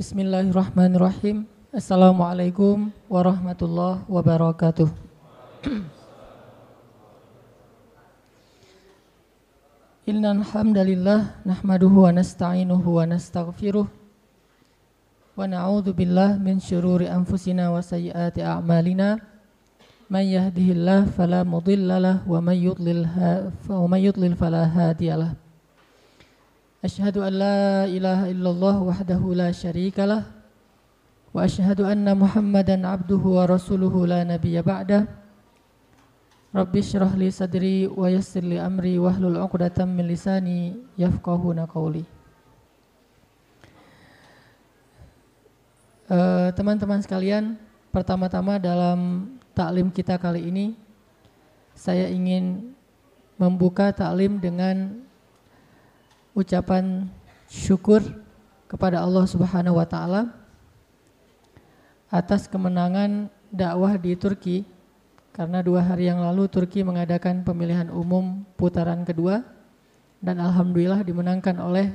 Bismillahirrahmanirrahim. Assalamualaikum warahmatullahi wabarakatuh. Innal hamdalillah nahmaduhu wa nasta'inuhu wa nastaghfiruh wa na'udzu billah min syururi anfusina wa sayyiati a'malina man yahdihillah fala mudhillalah wa may yudlil fala hadiyalah Ashhadu an la ilaha illallah wahdahu la syarikalah wa ashhadu anna Muhammadan abduhu wa rasuluhu la nabiyya ba'dah Rabbi syrah li sadri wa yassir li amri wahlul 'uqdatam min lisani yafqahuna qawli. Uh, teman-teman sekalian, pertama-tama dalam taklim kita kali ini saya ingin membuka taklim dengan ucapan syukur kepada Allah Subhanahu wa taala atas kemenangan dakwah di Turki karena dua hari yang lalu Turki mengadakan pemilihan umum putaran kedua dan alhamdulillah dimenangkan oleh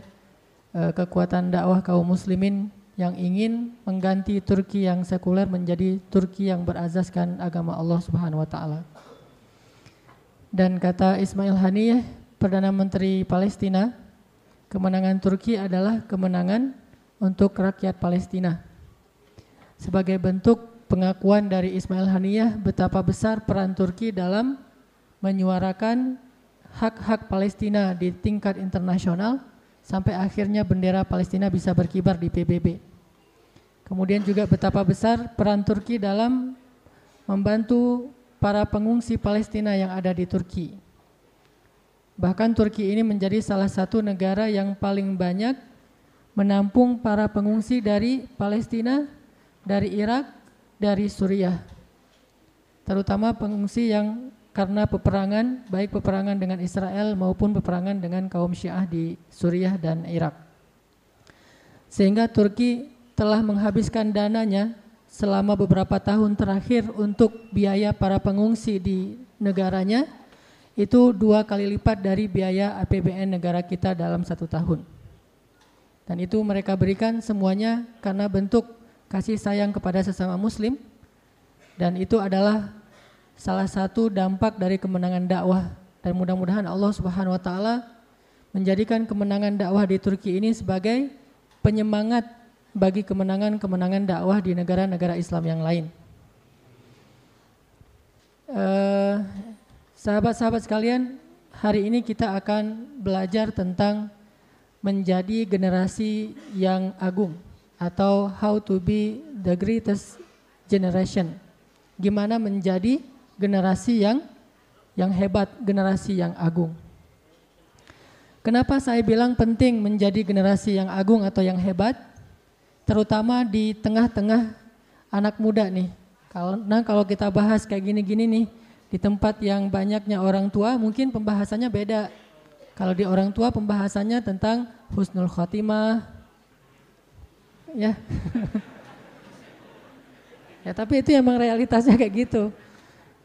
uh, kekuatan dakwah kaum muslimin yang ingin mengganti Turki yang sekuler menjadi Turki yang berazaskan agama Allah Subhanahu wa taala. Dan kata Ismail Haniyeh, Perdana Menteri Palestina, kemenangan Turki adalah kemenangan untuk rakyat Palestina. Sebagai bentuk pengakuan dari Ismail Haniyah betapa besar peran Turki dalam menyuarakan hak-hak Palestina di tingkat internasional sampai akhirnya bendera Palestina bisa berkibar di PBB. Kemudian juga betapa besar peran Turki dalam membantu para pengungsi Palestina yang ada di Turki. Bahkan Turki ini menjadi salah satu negara yang paling banyak menampung para pengungsi dari Palestina, dari Irak, dari Suriah. Terutama pengungsi yang karena peperangan, baik peperangan dengan Israel maupun peperangan dengan kaum Syiah di Suriah dan Irak. Sehingga Turki telah menghabiskan dananya selama beberapa tahun terakhir untuk biaya para pengungsi di negaranya itu dua kali lipat dari biaya APBN negara kita dalam satu tahun. Dan itu mereka berikan semuanya karena bentuk kasih sayang kepada sesama muslim dan itu adalah salah satu dampak dari kemenangan dakwah dan mudah-mudahan Allah Subhanahu wa taala menjadikan kemenangan dakwah di Turki ini sebagai penyemangat bagi kemenangan-kemenangan dakwah di negara-negara Islam yang lain. Uh, sahabat-sahabat sekalian, hari ini kita akan belajar tentang menjadi generasi yang agung atau how to be the greatest generation. Gimana menjadi generasi yang yang hebat, generasi yang agung. Kenapa saya bilang penting menjadi generasi yang agung atau yang hebat? Terutama di tengah-tengah anak muda nih. Karena kalau kita bahas kayak gini-gini nih, di tempat yang banyaknya orang tua mungkin pembahasannya beda. Kalau di orang tua pembahasannya tentang husnul khotimah, ya. ya tapi itu emang realitasnya kayak gitu.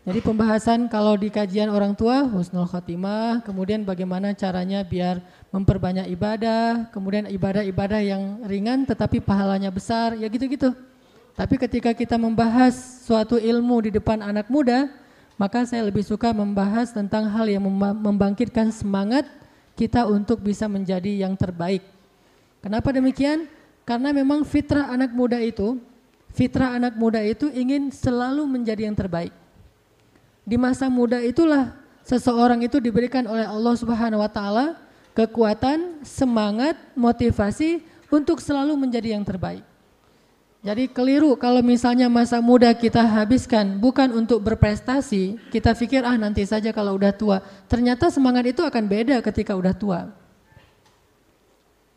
Jadi pembahasan kalau di kajian orang tua husnul khotimah, kemudian bagaimana caranya biar memperbanyak ibadah, kemudian ibadah-ibadah yang ringan tetapi pahalanya besar, ya gitu-gitu. Tapi ketika kita membahas suatu ilmu di depan anak muda, maka saya lebih suka membahas tentang hal yang membangkitkan semangat kita untuk bisa menjadi yang terbaik. Kenapa demikian? Karena memang fitrah anak muda itu, fitrah anak muda itu ingin selalu menjadi yang terbaik. Di masa muda itulah seseorang itu diberikan oleh Allah Subhanahu wa taala kekuatan, semangat, motivasi untuk selalu menjadi yang terbaik. Jadi keliru kalau misalnya masa muda kita habiskan bukan untuk berprestasi, kita pikir ah nanti saja kalau udah tua. Ternyata semangat itu akan beda ketika udah tua.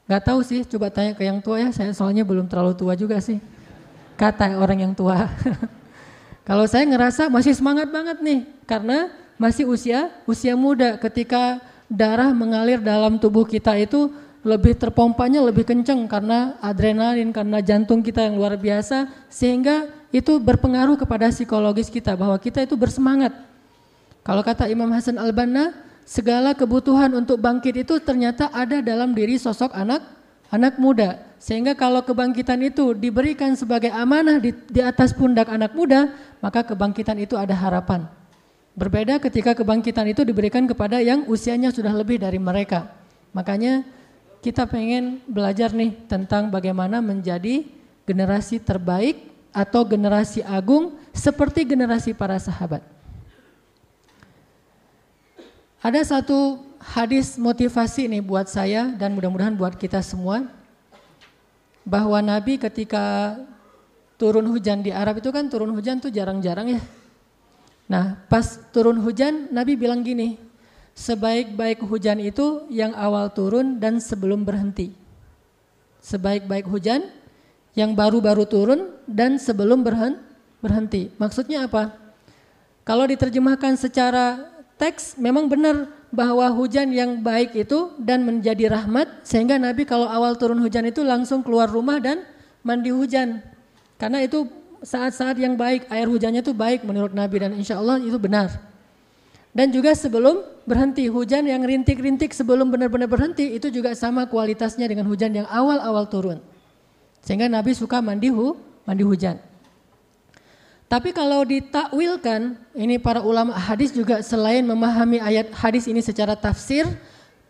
Gak tahu sih, coba tanya ke yang tua ya. Saya soalnya belum terlalu tua juga sih. Kata orang yang tua. Kalau saya ngerasa masih semangat banget nih, karena masih usia usia muda. Ketika darah mengalir dalam tubuh kita itu lebih terpompanya lebih kencang karena adrenalin, karena jantung kita yang luar biasa, sehingga itu berpengaruh kepada psikologis kita bahwa kita itu bersemangat. Kalau kata Imam Hasan Al-Banna, segala kebutuhan untuk bangkit itu ternyata ada dalam diri sosok anak anak muda. Sehingga kalau kebangkitan itu diberikan sebagai amanah di, di atas pundak anak muda, maka kebangkitan itu ada harapan. Berbeda ketika kebangkitan itu diberikan kepada yang usianya sudah lebih dari mereka. Makanya kita pengen belajar nih tentang bagaimana menjadi generasi terbaik atau generasi agung seperti generasi para sahabat. Ada satu hadis motivasi nih buat saya dan mudah-mudahan buat kita semua bahwa Nabi ketika turun hujan di Arab itu kan turun hujan tuh jarang-jarang ya. Nah, pas turun hujan Nabi bilang gini, sebaik-baik hujan itu yang awal turun dan sebelum berhenti. Sebaik-baik hujan yang baru-baru turun dan sebelum berhenti. Maksudnya apa? Kalau diterjemahkan secara teks memang benar bahwa hujan yang baik itu dan menjadi rahmat sehingga Nabi kalau awal turun hujan itu langsung keluar rumah dan mandi hujan karena itu saat-saat yang baik air hujannya itu baik menurut Nabi dan insya Allah itu benar dan juga sebelum berhenti hujan yang rintik-rintik sebelum benar-benar berhenti itu juga sama kualitasnya dengan hujan yang awal-awal turun sehingga Nabi suka mandi hu, mandi hujan tapi kalau ditakwilkan, ini para ulama hadis juga selain memahami ayat hadis ini secara tafsir,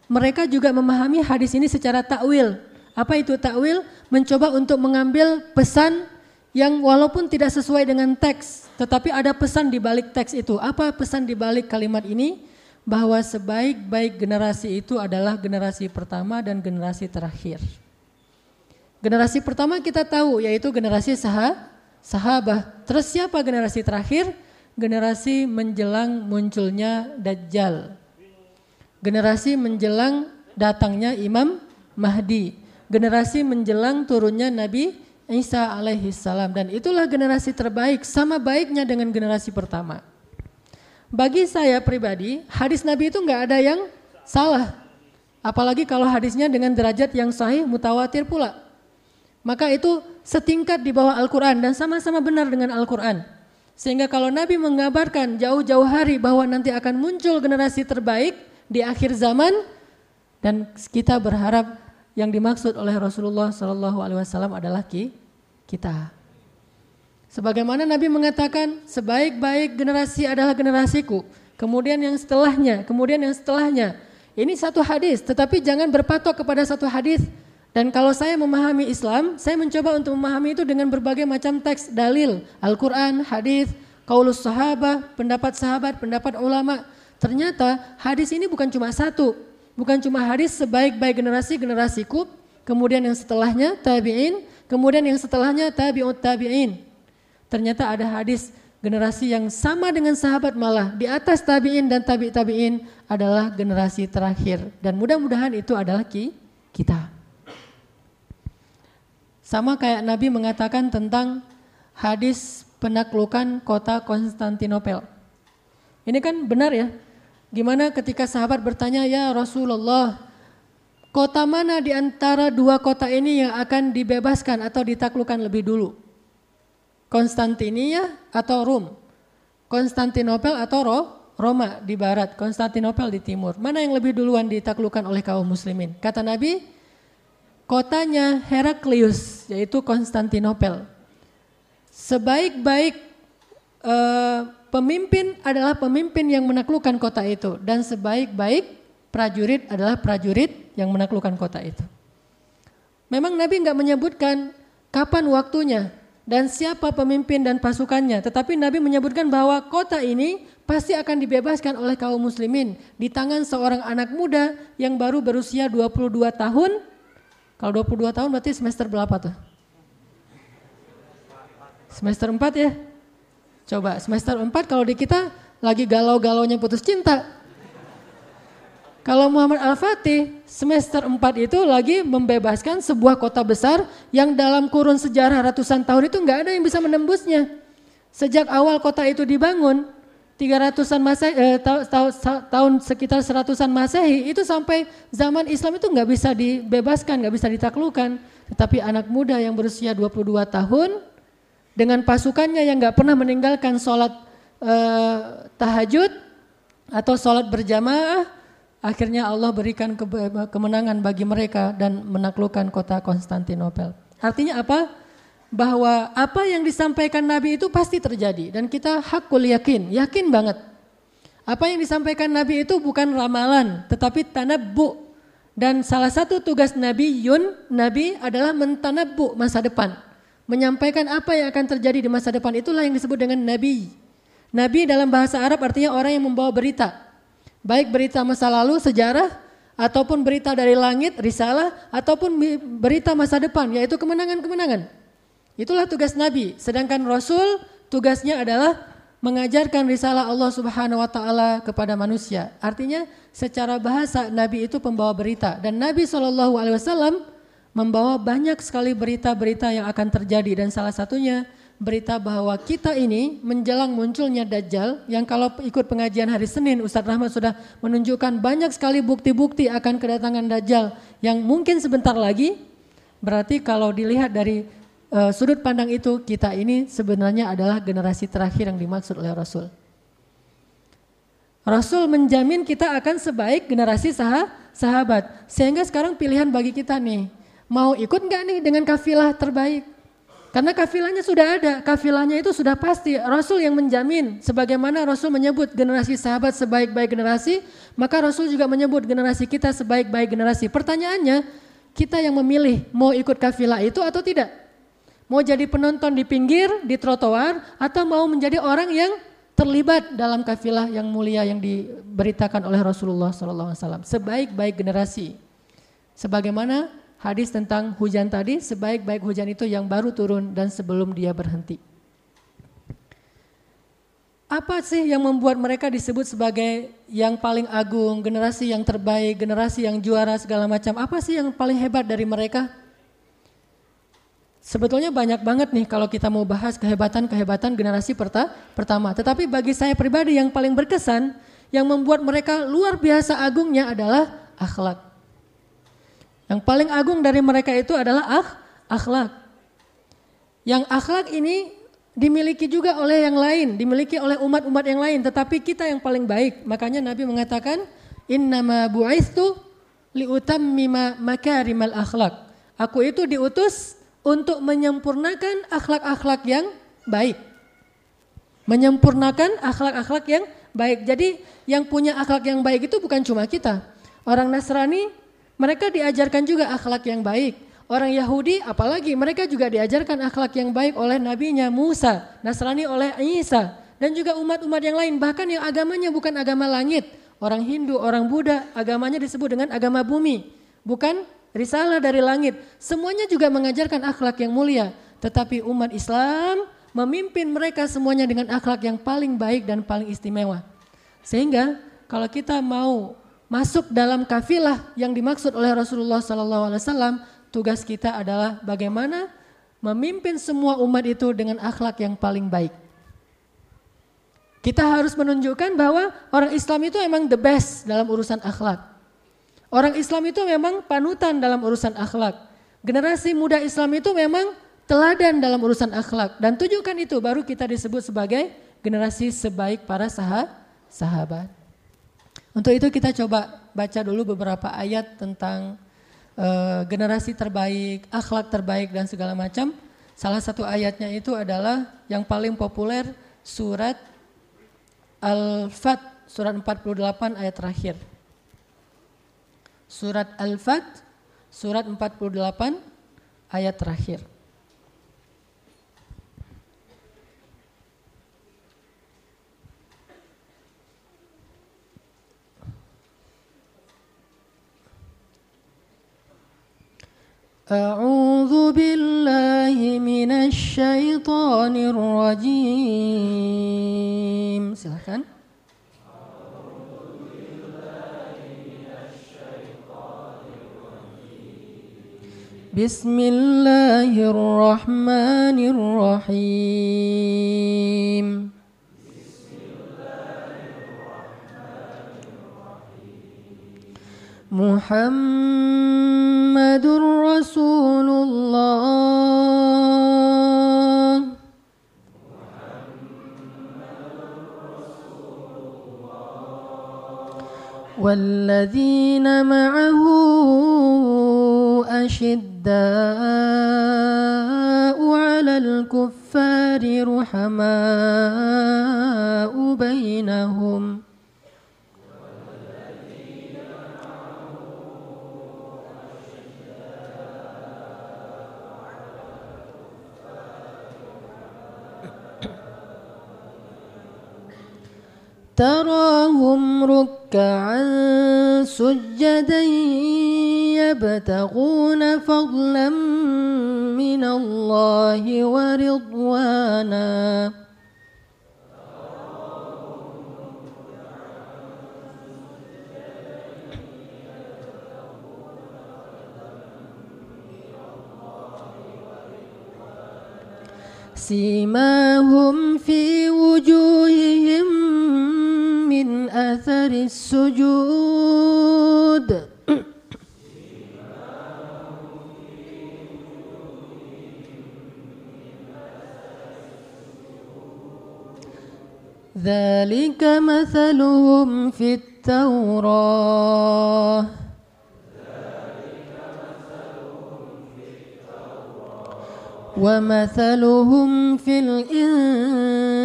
mereka juga memahami hadis ini secara takwil. Apa itu takwil? Mencoba untuk mengambil pesan yang walaupun tidak sesuai dengan teks, tetapi ada pesan di balik teks itu. Apa pesan di balik kalimat ini? Bahwa sebaik-baik generasi itu adalah generasi pertama dan generasi terakhir. Generasi pertama kita tahu yaitu generasi sah sahabat. Terus siapa generasi terakhir? Generasi menjelang munculnya Dajjal. Generasi menjelang datangnya Imam Mahdi. Generasi menjelang turunnya Nabi Isa alaihi salam dan itulah generasi terbaik sama baiknya dengan generasi pertama. Bagi saya pribadi, hadis Nabi itu nggak ada yang salah. Apalagi kalau hadisnya dengan derajat yang sahih mutawatir pula. Maka itu setingkat di bawah Al-Quran dan sama-sama benar dengan Al-Quran. Sehingga kalau Nabi mengabarkan jauh-jauh hari bahwa nanti akan muncul generasi terbaik di akhir zaman dan kita berharap yang dimaksud oleh Rasulullah Shallallahu Alaihi Wasallam adalah kita. Sebagaimana Nabi mengatakan sebaik-baik generasi adalah generasiku. Kemudian yang setelahnya, kemudian yang setelahnya. Ini satu hadis, tetapi jangan berpatok kepada satu hadis dan kalau saya memahami Islam, saya mencoba untuk memahami itu dengan berbagai macam teks, dalil, Al-Quran, hadis, kaulus sahabat, pendapat sahabat, pendapat ulama. Ternyata hadis ini bukan cuma satu, bukan cuma hadis sebaik-baik generasi generasiku, kemudian yang setelahnya tabi'in, kemudian yang setelahnya tabi'ut tabi'in. Ternyata ada hadis generasi yang sama dengan sahabat malah di atas tabi'in dan tabi' tabi'in adalah generasi terakhir. Dan mudah-mudahan itu adalah kita. Sama kayak Nabi mengatakan tentang hadis penaklukan kota Konstantinopel. Ini kan benar ya. Gimana ketika sahabat bertanya, "Ya Rasulullah, kota mana di antara dua kota ini yang akan dibebaskan atau ditaklukkan lebih dulu? Konstantinia atau Rum? Konstantinopel atau Ro? Roma di barat, Konstantinopel di timur. Mana yang lebih duluan ditaklukkan oleh kaum muslimin? Kata Nabi, kotanya Heraklius yaitu Konstantinopel. Sebaik-baik uh, pemimpin adalah pemimpin yang menaklukkan kota itu dan sebaik-baik prajurit adalah prajurit yang menaklukkan kota itu. Memang Nabi nggak menyebutkan kapan waktunya dan siapa pemimpin dan pasukannya, tetapi Nabi menyebutkan bahwa kota ini pasti akan dibebaskan oleh kaum muslimin di tangan seorang anak muda yang baru berusia 22 tahun kalau 22 tahun berarti semester berapa tuh? Semester 4 ya? Coba semester 4 kalau di kita lagi galau-galaunya putus cinta. Kalau Muhammad Al-Fatih semester 4 itu lagi membebaskan sebuah kota besar yang dalam kurun sejarah ratusan tahun itu nggak ada yang bisa menembusnya. Sejak awal kota itu dibangun, 300-an Masehi, eh, ta ta ta tahun sekitar seratusan Masehi itu sampai zaman Islam itu nggak bisa dibebaskan, nggak bisa ditaklukkan. Tetapi anak muda yang berusia 22 tahun dengan pasukannya yang nggak pernah meninggalkan sholat eh, tahajud atau sholat berjamaah akhirnya Allah berikan kemenangan bagi mereka dan menaklukkan kota Konstantinopel. Artinya apa? Bahwa apa yang disampaikan Nabi itu pasti terjadi dan kita hakul yakin, yakin banget. Apa yang disampaikan Nabi itu bukan ramalan, tetapi tanabbu. Dan salah satu tugas Nabi Yun, Nabi adalah mentanabbu masa depan. Menyampaikan apa yang akan terjadi di masa depan itulah yang disebut dengan Nabi. Nabi dalam bahasa Arab artinya orang yang membawa berita. Baik berita masa lalu, sejarah, ataupun berita dari langit, risalah, ataupun berita masa depan, yaitu kemenangan-kemenangan. Itulah tugas Nabi. Sedangkan Rasul tugasnya adalah mengajarkan risalah Allah Subhanahu wa taala kepada manusia. Artinya secara bahasa Nabi itu pembawa berita dan Nabi Shallallahu alaihi wasallam membawa banyak sekali berita-berita yang akan terjadi dan salah satunya berita bahwa kita ini menjelang munculnya Dajjal yang kalau ikut pengajian hari Senin Ustadz Rahmat sudah menunjukkan banyak sekali bukti-bukti akan kedatangan Dajjal. Yang mungkin sebentar lagi berarti kalau dilihat dari uh, sudut pandang itu kita ini sebenarnya adalah generasi terakhir yang dimaksud oleh Rasul. Rasul menjamin kita akan sebaik generasi sah sahabat. Sehingga sekarang pilihan bagi kita nih mau ikut nggak nih dengan kafilah terbaik karena kafilahnya sudah ada, kafilahnya itu sudah pasti. Rasul yang menjamin, sebagaimana Rasul menyebut generasi sahabat sebaik-baik generasi, maka Rasul juga menyebut generasi kita sebaik-baik generasi. Pertanyaannya, kita yang memilih mau ikut kafilah itu atau tidak? Mau jadi penonton di pinggir, di trotoar, atau mau menjadi orang yang terlibat dalam kafilah yang mulia yang diberitakan oleh Rasulullah SAW. Sebaik-baik generasi. Sebagaimana hadis tentang hujan tadi, sebaik-baik hujan itu yang baru turun dan sebelum dia berhenti. Apa sih yang membuat mereka disebut sebagai yang paling agung, generasi yang terbaik, generasi yang juara segala macam? Apa sih yang paling hebat dari mereka? Sebetulnya banyak banget nih kalau kita mau bahas kehebatan-kehebatan generasi perta pertama. Tetapi bagi saya pribadi yang paling berkesan, yang membuat mereka luar biasa agungnya adalah akhlak. Yang paling agung dari mereka itu adalah akh, akhlak. Yang akhlak ini dimiliki juga oleh yang lain, dimiliki oleh umat-umat yang lain, tetapi kita yang paling baik. Makanya Nabi mengatakan, "Innama bu'aistu liutammima makarimal akhlak." Aku itu diutus untuk menyempurnakan akhlak-akhlak yang baik. Menyempurnakan akhlak-akhlak yang baik. Jadi yang punya akhlak yang baik itu bukan cuma kita. Orang Nasrani mereka diajarkan juga akhlak yang baik. Orang Yahudi apalagi mereka juga diajarkan akhlak yang baik oleh nabinya Musa, Nasrani oleh Isa dan juga umat-umat yang lain bahkan yang agamanya bukan agama langit. Orang Hindu, orang Buddha agamanya disebut dengan agama bumi, bukan risalah dari langit. Semuanya juga mengajarkan akhlak yang mulia, tetapi umat Islam memimpin mereka semuanya dengan akhlak yang paling baik dan paling istimewa. Sehingga kalau kita mau masuk dalam kafilah yang dimaksud oleh Rasulullah SAW, tugas kita adalah bagaimana memimpin semua umat itu dengan akhlak yang paling baik. Kita harus menunjukkan bahwa orang Islam itu memang the best dalam urusan akhlak. Orang Islam itu memang panutan dalam urusan akhlak. Generasi muda Islam itu memang teladan dalam urusan akhlak. Dan tunjukkan itu baru kita disebut sebagai generasi sebaik para sahabat. Untuk itu kita coba baca dulu beberapa ayat tentang uh, generasi terbaik, akhlak terbaik dan segala macam. Salah satu ayatnya itu adalah yang paling populer surat Al-Fat, surat 48 ayat terakhir. Surat Al-Fat, surat 48 ayat terakhir. أعوذ بالله من الشيطان الرجيم. Silahkan بسم الله الرحمن الرحيم محمد رسول الله. والذين معه أشداء على الكفار رحماء بينهم. تراهم ركعا سجدا يبتغون فضلا من الله ورضوانا. سيماهم في وجوههم أثر السجود. ذلك مثلهم في التوراة. ومثلهم في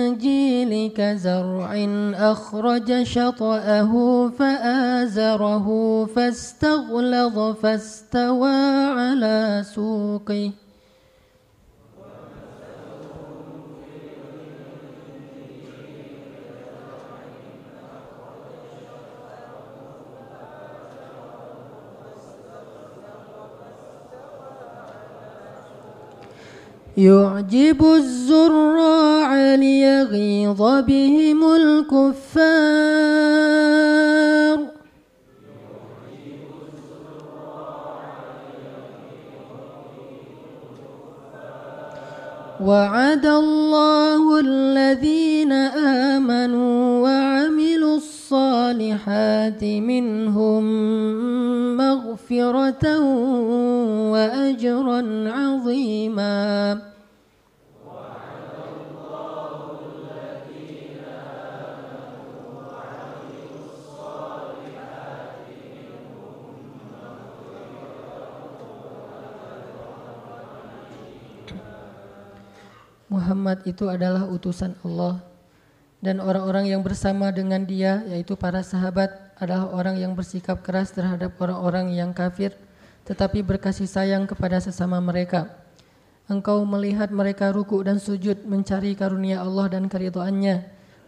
الإنجيل كزرع أخرج شطأه فآزره فاستغلظ فاستوى على سوقه يعجب الزراع ليغيظ بهم الكفار. وعد الله الذين آمنوا وعملوا الصالحات منهم مغفرة وأجرا عظيما. Muhammad itu adalah utusan Allah dan orang-orang yang bersama dengan dia yaitu para sahabat adalah orang yang bersikap keras terhadap orang-orang yang kafir tetapi berkasih sayang kepada sesama mereka. Engkau melihat mereka ruku dan sujud mencari karunia Allah dan keriduannya.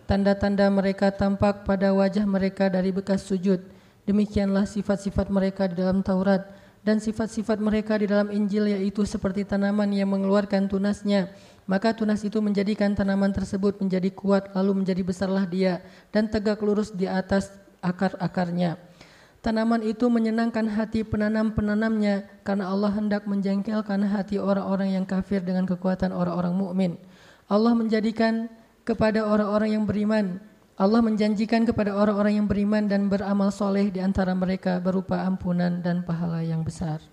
Tanda-tanda mereka tampak pada wajah mereka dari bekas sujud. Demikianlah sifat-sifat mereka di dalam Taurat dan sifat-sifat mereka di dalam Injil yaitu seperti tanaman yang mengeluarkan tunasnya maka tunas itu menjadikan tanaman tersebut menjadi kuat lalu menjadi besarlah dia dan tegak lurus di atas akar-akarnya. Tanaman itu menyenangkan hati penanam-penanamnya karena Allah hendak menjengkelkan hati orang-orang yang kafir dengan kekuatan orang-orang mukmin. Allah menjadikan kepada orang-orang yang beriman Allah menjanjikan kepada orang-orang yang beriman dan beramal soleh di antara mereka berupa ampunan dan pahala yang besar.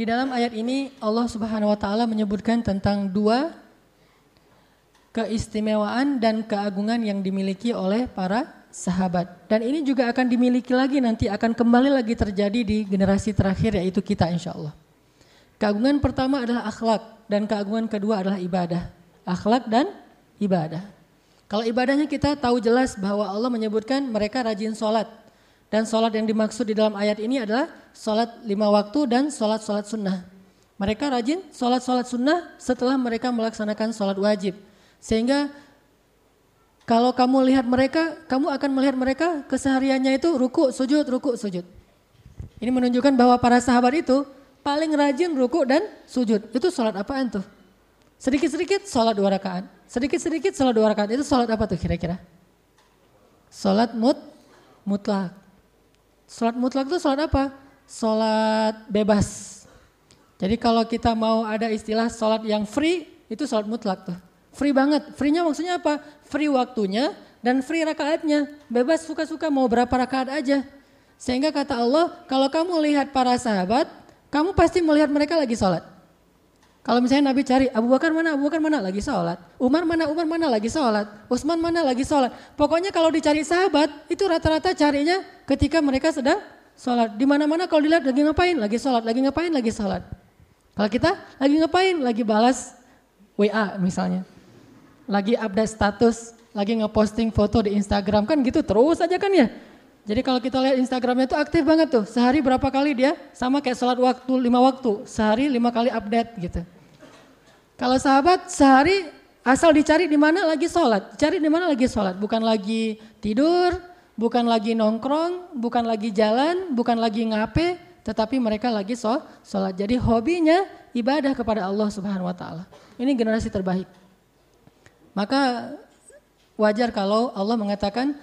Di dalam ayat ini Allah Subhanahu wa taala menyebutkan tentang dua keistimewaan dan keagungan yang dimiliki oleh para sahabat. Dan ini juga akan dimiliki lagi nanti akan kembali lagi terjadi di generasi terakhir yaitu kita insya Allah. Keagungan pertama adalah akhlak dan keagungan kedua adalah ibadah. Akhlak dan ibadah. Kalau ibadahnya kita tahu jelas bahwa Allah menyebutkan mereka rajin sholat. Dan sholat yang dimaksud di dalam ayat ini adalah sholat lima waktu dan sholat-sholat sunnah. Mereka rajin sholat-sholat sunnah setelah mereka melaksanakan sholat wajib. Sehingga kalau kamu lihat mereka, kamu akan melihat mereka kesehariannya itu ruku, sujud, ruku, sujud. Ini menunjukkan bahwa para sahabat itu paling rajin ruku dan sujud. Itu sholat apaan tuh? Sedikit-sedikit sholat dua rakaat. Sedikit-sedikit sholat dua rakaat. Itu sholat apa tuh kira-kira? Sholat mut, mutlak. Sholat mutlak itu sholat apa? Sholat bebas. Jadi kalau kita mau ada istilah sholat yang free, itu sholat mutlak tuh. Free banget. Free-nya maksudnya apa? Free waktunya dan free rakaatnya. Bebas suka-suka mau berapa rakaat aja. Sehingga kata Allah, kalau kamu lihat para sahabat, kamu pasti melihat mereka lagi sholat. Kalau misalnya Nabi cari Abu Bakar mana, Abu Bakar mana lagi sholat. Umar mana, Umar mana lagi sholat. Utsman mana lagi sholat. Pokoknya kalau dicari sahabat itu rata-rata carinya ketika mereka sedang sholat. Di mana-mana kalau dilihat lagi ngapain, lagi sholat, lagi ngapain, lagi sholat. Kalau kita lagi ngapain, lagi balas WA misalnya. Lagi update status, lagi ngeposting foto di Instagram kan gitu terus aja kan ya. Jadi kalau kita lihat Instagramnya itu aktif banget tuh. Sehari berapa kali dia? Sama kayak sholat waktu, lima waktu. Sehari lima kali update gitu. Kalau sahabat sehari asal dicari di mana lagi sholat. Cari di mana lagi sholat. Bukan lagi tidur, bukan lagi nongkrong, bukan lagi jalan, bukan lagi ngape. Tetapi mereka lagi sholat. Jadi hobinya ibadah kepada Allah subhanahu wa ta'ala. Ini generasi terbaik. Maka wajar kalau Allah mengatakan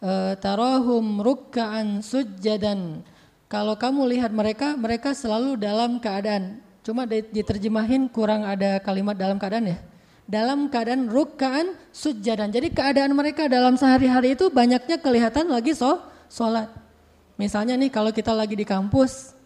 Eh, tarohum rukkaan sujjadan. Kalau kamu lihat mereka, mereka selalu dalam keadaan. Cuma diterjemahin kurang ada kalimat dalam keadaan ya. Dalam keadaan rukkaan sujjadan. Jadi keadaan mereka dalam sehari-hari itu banyaknya kelihatan lagi so, sholat. Misalnya nih kalau kita lagi di kampus,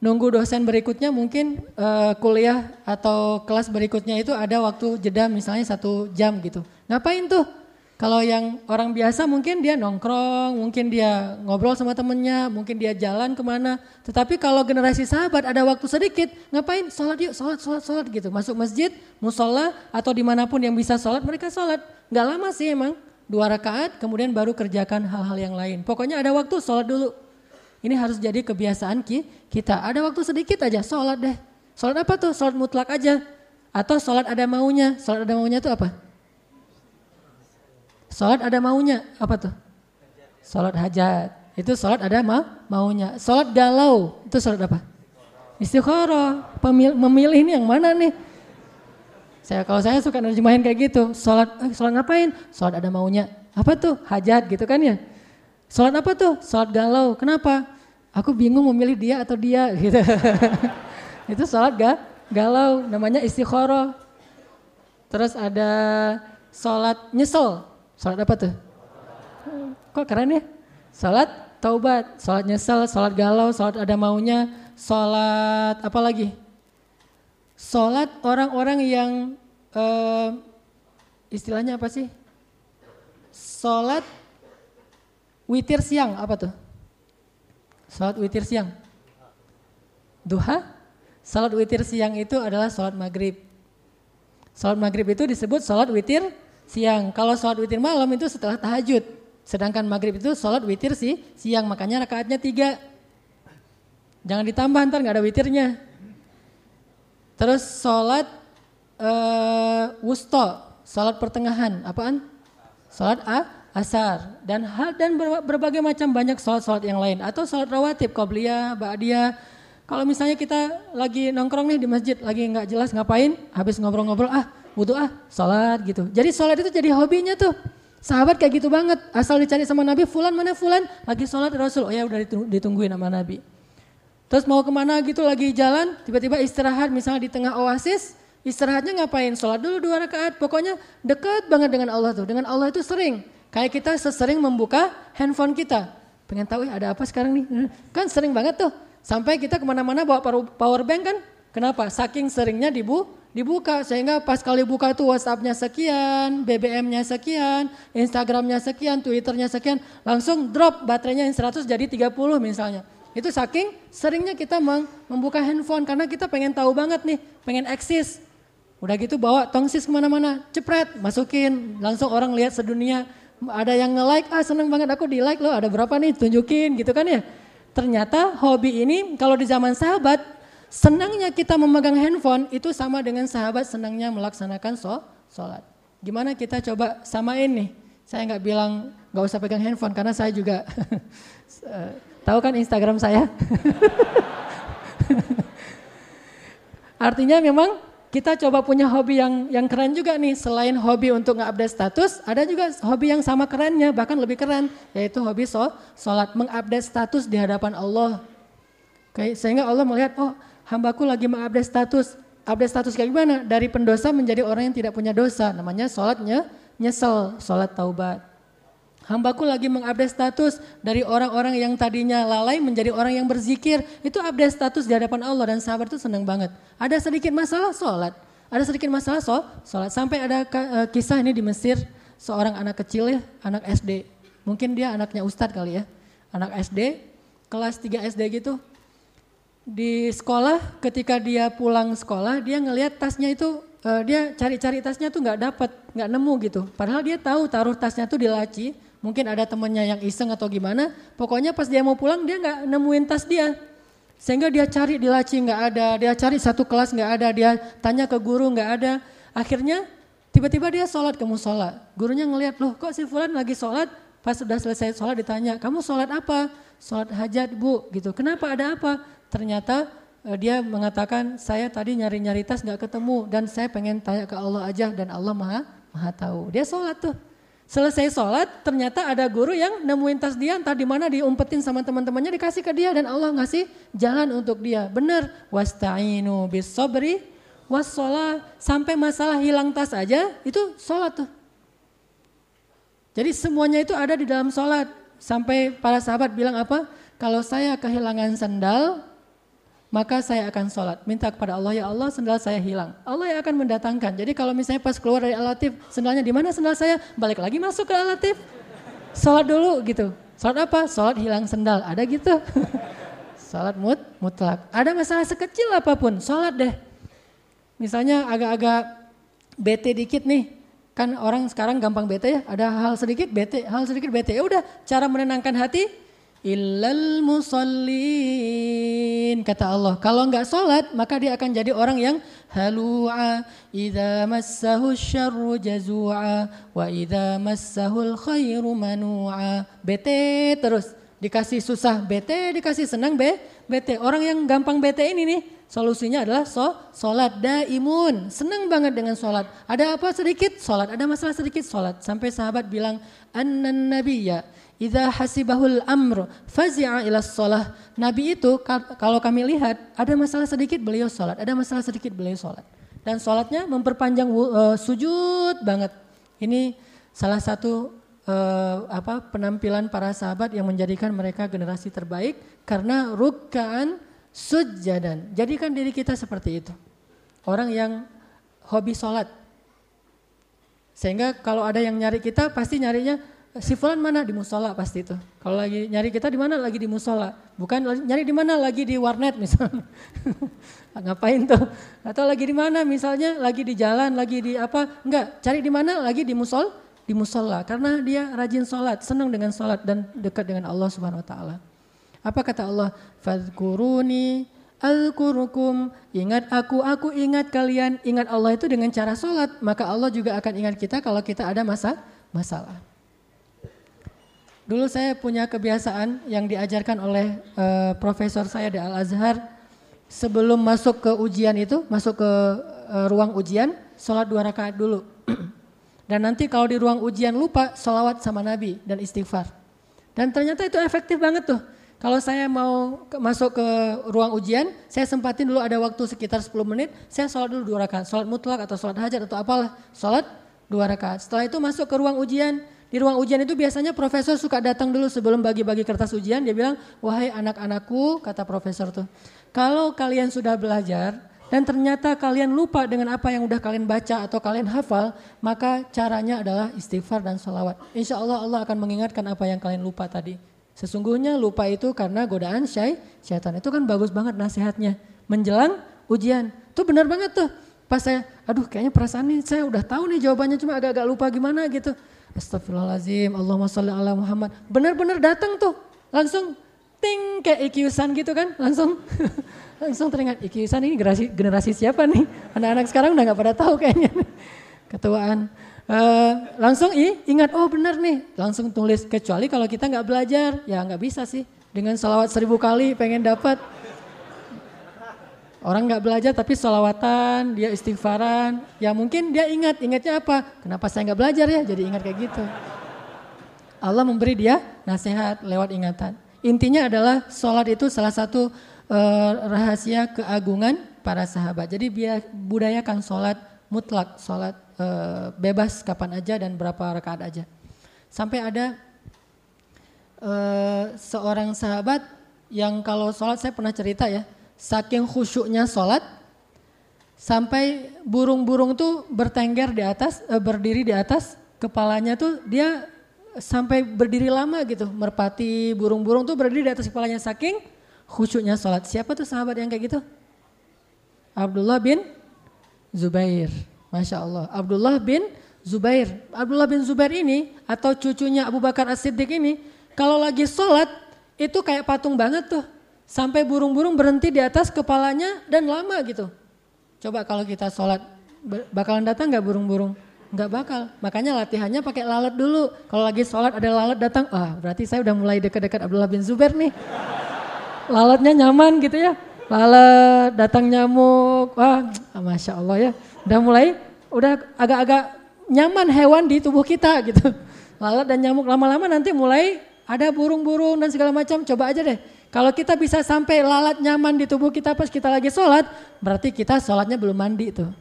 nunggu dosen berikutnya mungkin uh, kuliah atau kelas berikutnya itu ada waktu jeda misalnya satu jam gitu. Ngapain tuh? Kalau yang orang biasa mungkin dia nongkrong, mungkin dia ngobrol sama temennya, mungkin dia jalan ke mana. Tetapi kalau generasi sahabat ada waktu sedikit, ngapain? Sholat yuk, sholat, sholat, sholat gitu. Masuk masjid, musola atau di mana pun yang bisa sholat, mereka sholat. Gak lama sih emang, dua rakaat, kemudian baru kerjakan hal-hal yang lain. Pokoknya ada waktu, sholat dulu. Ini harus jadi kebiasaan kita. Ada waktu sedikit aja, sholat deh. Sholat apa tuh? Sholat mutlak aja. Atau sholat ada maunya. Sholat ada maunya itu apa? Sholat ada maunya, apa tuh? Sholat hajat, itu sholat ada ma maunya. Sholat galau, itu sholat apa? Istikharah, memilih ini yang mana nih? Saya kalau saya suka nerjemahin kayak gitu, sholat, eh, sholat ngapain? Sholat ada maunya. Apa tuh? Hajat gitu kan ya? Sholat apa tuh? Sholat galau. Kenapa? Aku bingung memilih dia atau dia gitu. itu sholat ga, galau, namanya istikharah. Terus ada sholat nyesel. Salat apa tuh? Kok keren ya? Salat taubat, salat nyesel, salat galau, salat ada maunya, salat apa lagi? Salat orang-orang yang uh, istilahnya apa sih? Salat witir siang apa tuh? Salat witir siang. Duha? Salat witir siang itu adalah salat maghrib. Salat maghrib itu disebut salat witir siang. Kalau sholat witir malam itu setelah tahajud. Sedangkan maghrib itu sholat witir sih siang. Makanya rakaatnya tiga. Jangan ditambah ntar nggak ada witirnya. Terus sholat uh, wusto, sholat pertengahan. Apaan? Sholat a, asar. Dan hal dan berbagai macam banyak sholat-sholat yang lain. Atau sholat rawatib, qobliyah, ba'diyah. Kalau misalnya kita lagi nongkrong nih di masjid, lagi nggak jelas ngapain, habis ngobrol-ngobrol, ah wudhu ah, sholat gitu. Jadi sholat itu jadi hobinya tuh. Sahabat kayak gitu banget, asal dicari sama Nabi, fulan mana fulan, lagi sholat Rasul, oh ya udah ditungguin sama Nabi. Terus mau ke mana gitu lagi jalan, tiba-tiba istirahat misalnya di tengah oasis, istirahatnya ngapain? Sholat dulu dua rakaat, pokoknya dekat banget dengan Allah tuh. Dengan Allah itu sering, kayak kita sesering membuka handphone kita. Pengen tahu ada apa sekarang nih? Kan sering banget tuh, sampai kita ke mana-mana bawa power bank kan, kenapa? Saking seringnya dibu dibuka sehingga pas kali buka itu WhatsApp-nya sekian, BBM-nya sekian, Instagram-nya sekian, Twitter-nya sekian, langsung drop baterainya yang 100 jadi 30 misalnya. Itu saking seringnya kita membuka handphone karena kita pengen tahu banget nih, pengen eksis. Udah gitu bawa tongsis ke mana-mana, cepret, masukin, langsung orang lihat sedunia. Ada yang nge-like, ah seneng banget aku di like loh, ada berapa nih, tunjukin gitu kan ya. Ternyata hobi ini kalau di zaman sahabat Senangnya kita memegang handphone itu sama dengan sahabat senangnya melaksanakan sholat. Gimana kita coba samain nih? Saya nggak bilang nggak usah pegang handphone karena saya juga eh, tahu kan Instagram saya. Artinya memang kita coba punya hobi yang yang keren juga nih. Selain hobi untuk nge-update status, ada juga hobi yang sama kerennya, bahkan lebih keren, yaitu hobi sholat, mengupdate status di hadapan Allah. Sehingga Allah melihat, oh hambaku lagi mengupdate status. Update status kayak gimana? Dari pendosa menjadi orang yang tidak punya dosa. Namanya sholatnya nyesel, sholat taubat. Hambaku lagi mengupdate status dari orang-orang yang tadinya lalai menjadi orang yang berzikir. Itu update status di hadapan Allah dan sahabat itu senang banget. Ada sedikit masalah sholat. Ada sedikit masalah sholat. Sampai ada uh, kisah ini di Mesir. Seorang anak kecil ya, anak SD. Mungkin dia anaknya ustadz kali ya. Anak SD, kelas 3 SD gitu. Di sekolah ketika dia pulang sekolah dia ngelihat tasnya itu uh, dia cari-cari tasnya tuh nggak dapat, nggak nemu gitu. Padahal dia tahu taruh tasnya tuh di laci, Mungkin ada temannya yang iseng atau gimana. Pokoknya pas dia mau pulang dia nggak nemuin tas dia. Sehingga dia cari di laci nggak ada, dia cari satu kelas nggak ada, dia tanya ke guru nggak ada. Akhirnya tiba-tiba dia sholat ke musola. Gurunya ngelihat loh kok si Fulan lagi sholat, pas sudah selesai sholat ditanya, kamu sholat apa? Sholat hajat bu, gitu. Kenapa ada apa? Ternyata eh, dia mengatakan saya tadi nyari-nyari tas nggak ketemu dan saya pengen tanya ke Allah aja dan Allah maha maha tahu. Dia sholat tuh. Selesai sholat, ternyata ada guru yang nemuin tas dia, entah di mana diumpetin sama teman-temannya dikasih ke dia dan Allah ngasih jalan untuk dia. Benar, wasta'inu bis sobri wassalah sampai masalah hilang tas aja itu sholat tuh. Jadi semuanya itu ada di dalam sholat. Sampai para sahabat bilang apa? Kalau saya kehilangan sendal, maka saya akan sholat. Minta kepada Allah, ya Allah sendal saya hilang. Allah yang akan mendatangkan. Jadi kalau misalnya pas keluar dari alatif, sendalnya di mana sendal saya? Balik lagi masuk ke alatif. Sholat dulu gitu. Sholat apa? Sholat hilang sendal. Ada gitu. sholat mut, mutlak. Ada masalah sekecil apa pun, sholat deh. Misalnya agak-agak bete dikit nih. Kan orang sekarang gampang bete ya. Ada hal sedikit bete, hal sedikit bete. Ya udah, cara menenangkan hati, illal musallin. Kata Allah kalau enggak sholat maka dia akan jadi orang yang halu'a. Idza massahu syarru jazua wa idza massahu khairu manu'a. Bete terus dikasih susah bete dikasih senang be bete. Orang yang gampang bete ini nih solusinya adalah so, sholat daimun. Senang banget dengan sholat. Ada apa sedikit? Sholat. Ada masalah sedikit? Sholat. Sampai sahabat bilang annan nabiyya Idza hasibahul amr fazi'a ila sholah. Nabi itu kalau kami lihat ada masalah sedikit beliau sholat, ada masalah sedikit beliau sholat. Dan sholatnya memperpanjang uh, sujud banget. Ini salah satu uh, apa penampilan para sahabat yang menjadikan mereka generasi terbaik karena rukkaan sujadan. Jadikan diri kita seperti itu. Orang yang hobi sholat. Sehingga kalau ada yang nyari kita pasti nyarinya si fulan mana di musola pasti itu. Kalau lagi nyari kita di mana lagi di musola, bukan nyari di mana lagi di warnet misalnya. Ngapain tuh? Atau lagi di mana misalnya lagi di jalan, lagi di apa? Enggak, cari di mana lagi di musol, di musola karena dia rajin sholat, senang dengan sholat dan dekat dengan Allah Subhanahu Wa Taala. Apa kata Allah? Fadkuruni Al-Qurukum, ingat aku, aku ingat kalian, ingat Allah itu dengan cara sholat, maka Allah juga akan ingat kita kalau kita ada masa masalah. Dulu saya punya kebiasaan yang diajarkan oleh uh, profesor saya di Al-Azhar. Sebelum masuk ke ujian itu, masuk ke uh, ruang ujian, sholat dua rakaat dulu. dan nanti kalau di ruang ujian lupa, sholawat sama Nabi dan istighfar. Dan ternyata itu efektif banget tuh. Kalau saya mau masuk ke ruang ujian, saya sempatin dulu ada waktu sekitar 10 menit, saya sholat dulu dua rakaat. Sholat mutlak atau sholat hajat atau apalah. Sholat dua rakaat. Setelah itu masuk ke ruang ujian, di ruang ujian itu biasanya profesor suka datang dulu sebelum bagi-bagi kertas ujian. Dia bilang, wahai anak-anakku, kata profesor tuh. Kalau kalian sudah belajar dan ternyata kalian lupa dengan apa yang udah kalian baca atau kalian hafal, maka caranya adalah istighfar dan sholawat. Insya Allah Allah akan mengingatkan apa yang kalian lupa tadi. Sesungguhnya lupa itu karena godaan syai, syaitan. Itu kan bagus banget nasihatnya. Menjelang ujian. Itu benar banget tuh. Pas saya, aduh kayaknya perasaan ini saya udah tahu nih jawabannya cuma agak-agak lupa gimana gitu. Astagfirullahaladzim, Allahumma salli ala Muhammad. Benar-benar datang tuh, langsung ting kayak ikiusan gitu kan, langsung langsung teringat ikiusan ini generasi, generasi siapa nih? Anak-anak sekarang udah nggak pada tahu kayaknya. Ketuaan. Uh, langsung i, ingat oh benar nih langsung tulis kecuali kalau kita nggak belajar ya nggak bisa sih dengan salawat seribu kali pengen dapat Orang nggak belajar tapi sholawatan, dia istighfaran. Ya mungkin dia ingat, ingatnya apa? Kenapa saya nggak belajar ya? Jadi ingat kayak gitu. Allah memberi dia nasihat lewat ingatan. Intinya adalah sholat itu salah satu uh, rahasia keagungan para sahabat. Jadi biar budayakan sholat mutlak, sholat uh, bebas kapan aja dan berapa rakaat aja. Sampai ada uh, seorang sahabat yang kalau sholat saya pernah cerita ya, saking khusyuknya sholat, sampai burung-burung tuh bertengger di atas, berdiri di atas kepalanya tuh dia sampai berdiri lama gitu, merpati burung-burung tuh berdiri di atas kepalanya saking khusyuknya sholat. Siapa tuh sahabat yang kayak gitu? Abdullah bin Zubair. Masya Allah. Abdullah bin Zubair. Abdullah bin Zubair ini atau cucunya Abu Bakar As-Siddiq ini kalau lagi sholat itu kayak patung banget tuh. Sampai burung-burung berhenti di atas kepalanya dan lama gitu. Coba kalau kita sholat bakalan datang nggak burung-burung? Nggak bakal. Makanya latihannya pakai lalat dulu. Kalau lagi sholat ada lalat datang, ah berarti saya udah mulai dekat-dekat Abdullah bin Zubair nih. Lalatnya nyaman gitu ya. Lalat, datang nyamuk, wah masya Allah ya. Udah mulai, udah agak-agak nyaman hewan di tubuh kita gitu. Lalat dan nyamuk lama-lama nanti mulai ada burung-burung dan segala macam. Coba aja deh. Kalau kita bisa sampai lalat nyaman di tubuh kita pas kita lagi sholat, berarti kita sholatnya belum mandi tuh.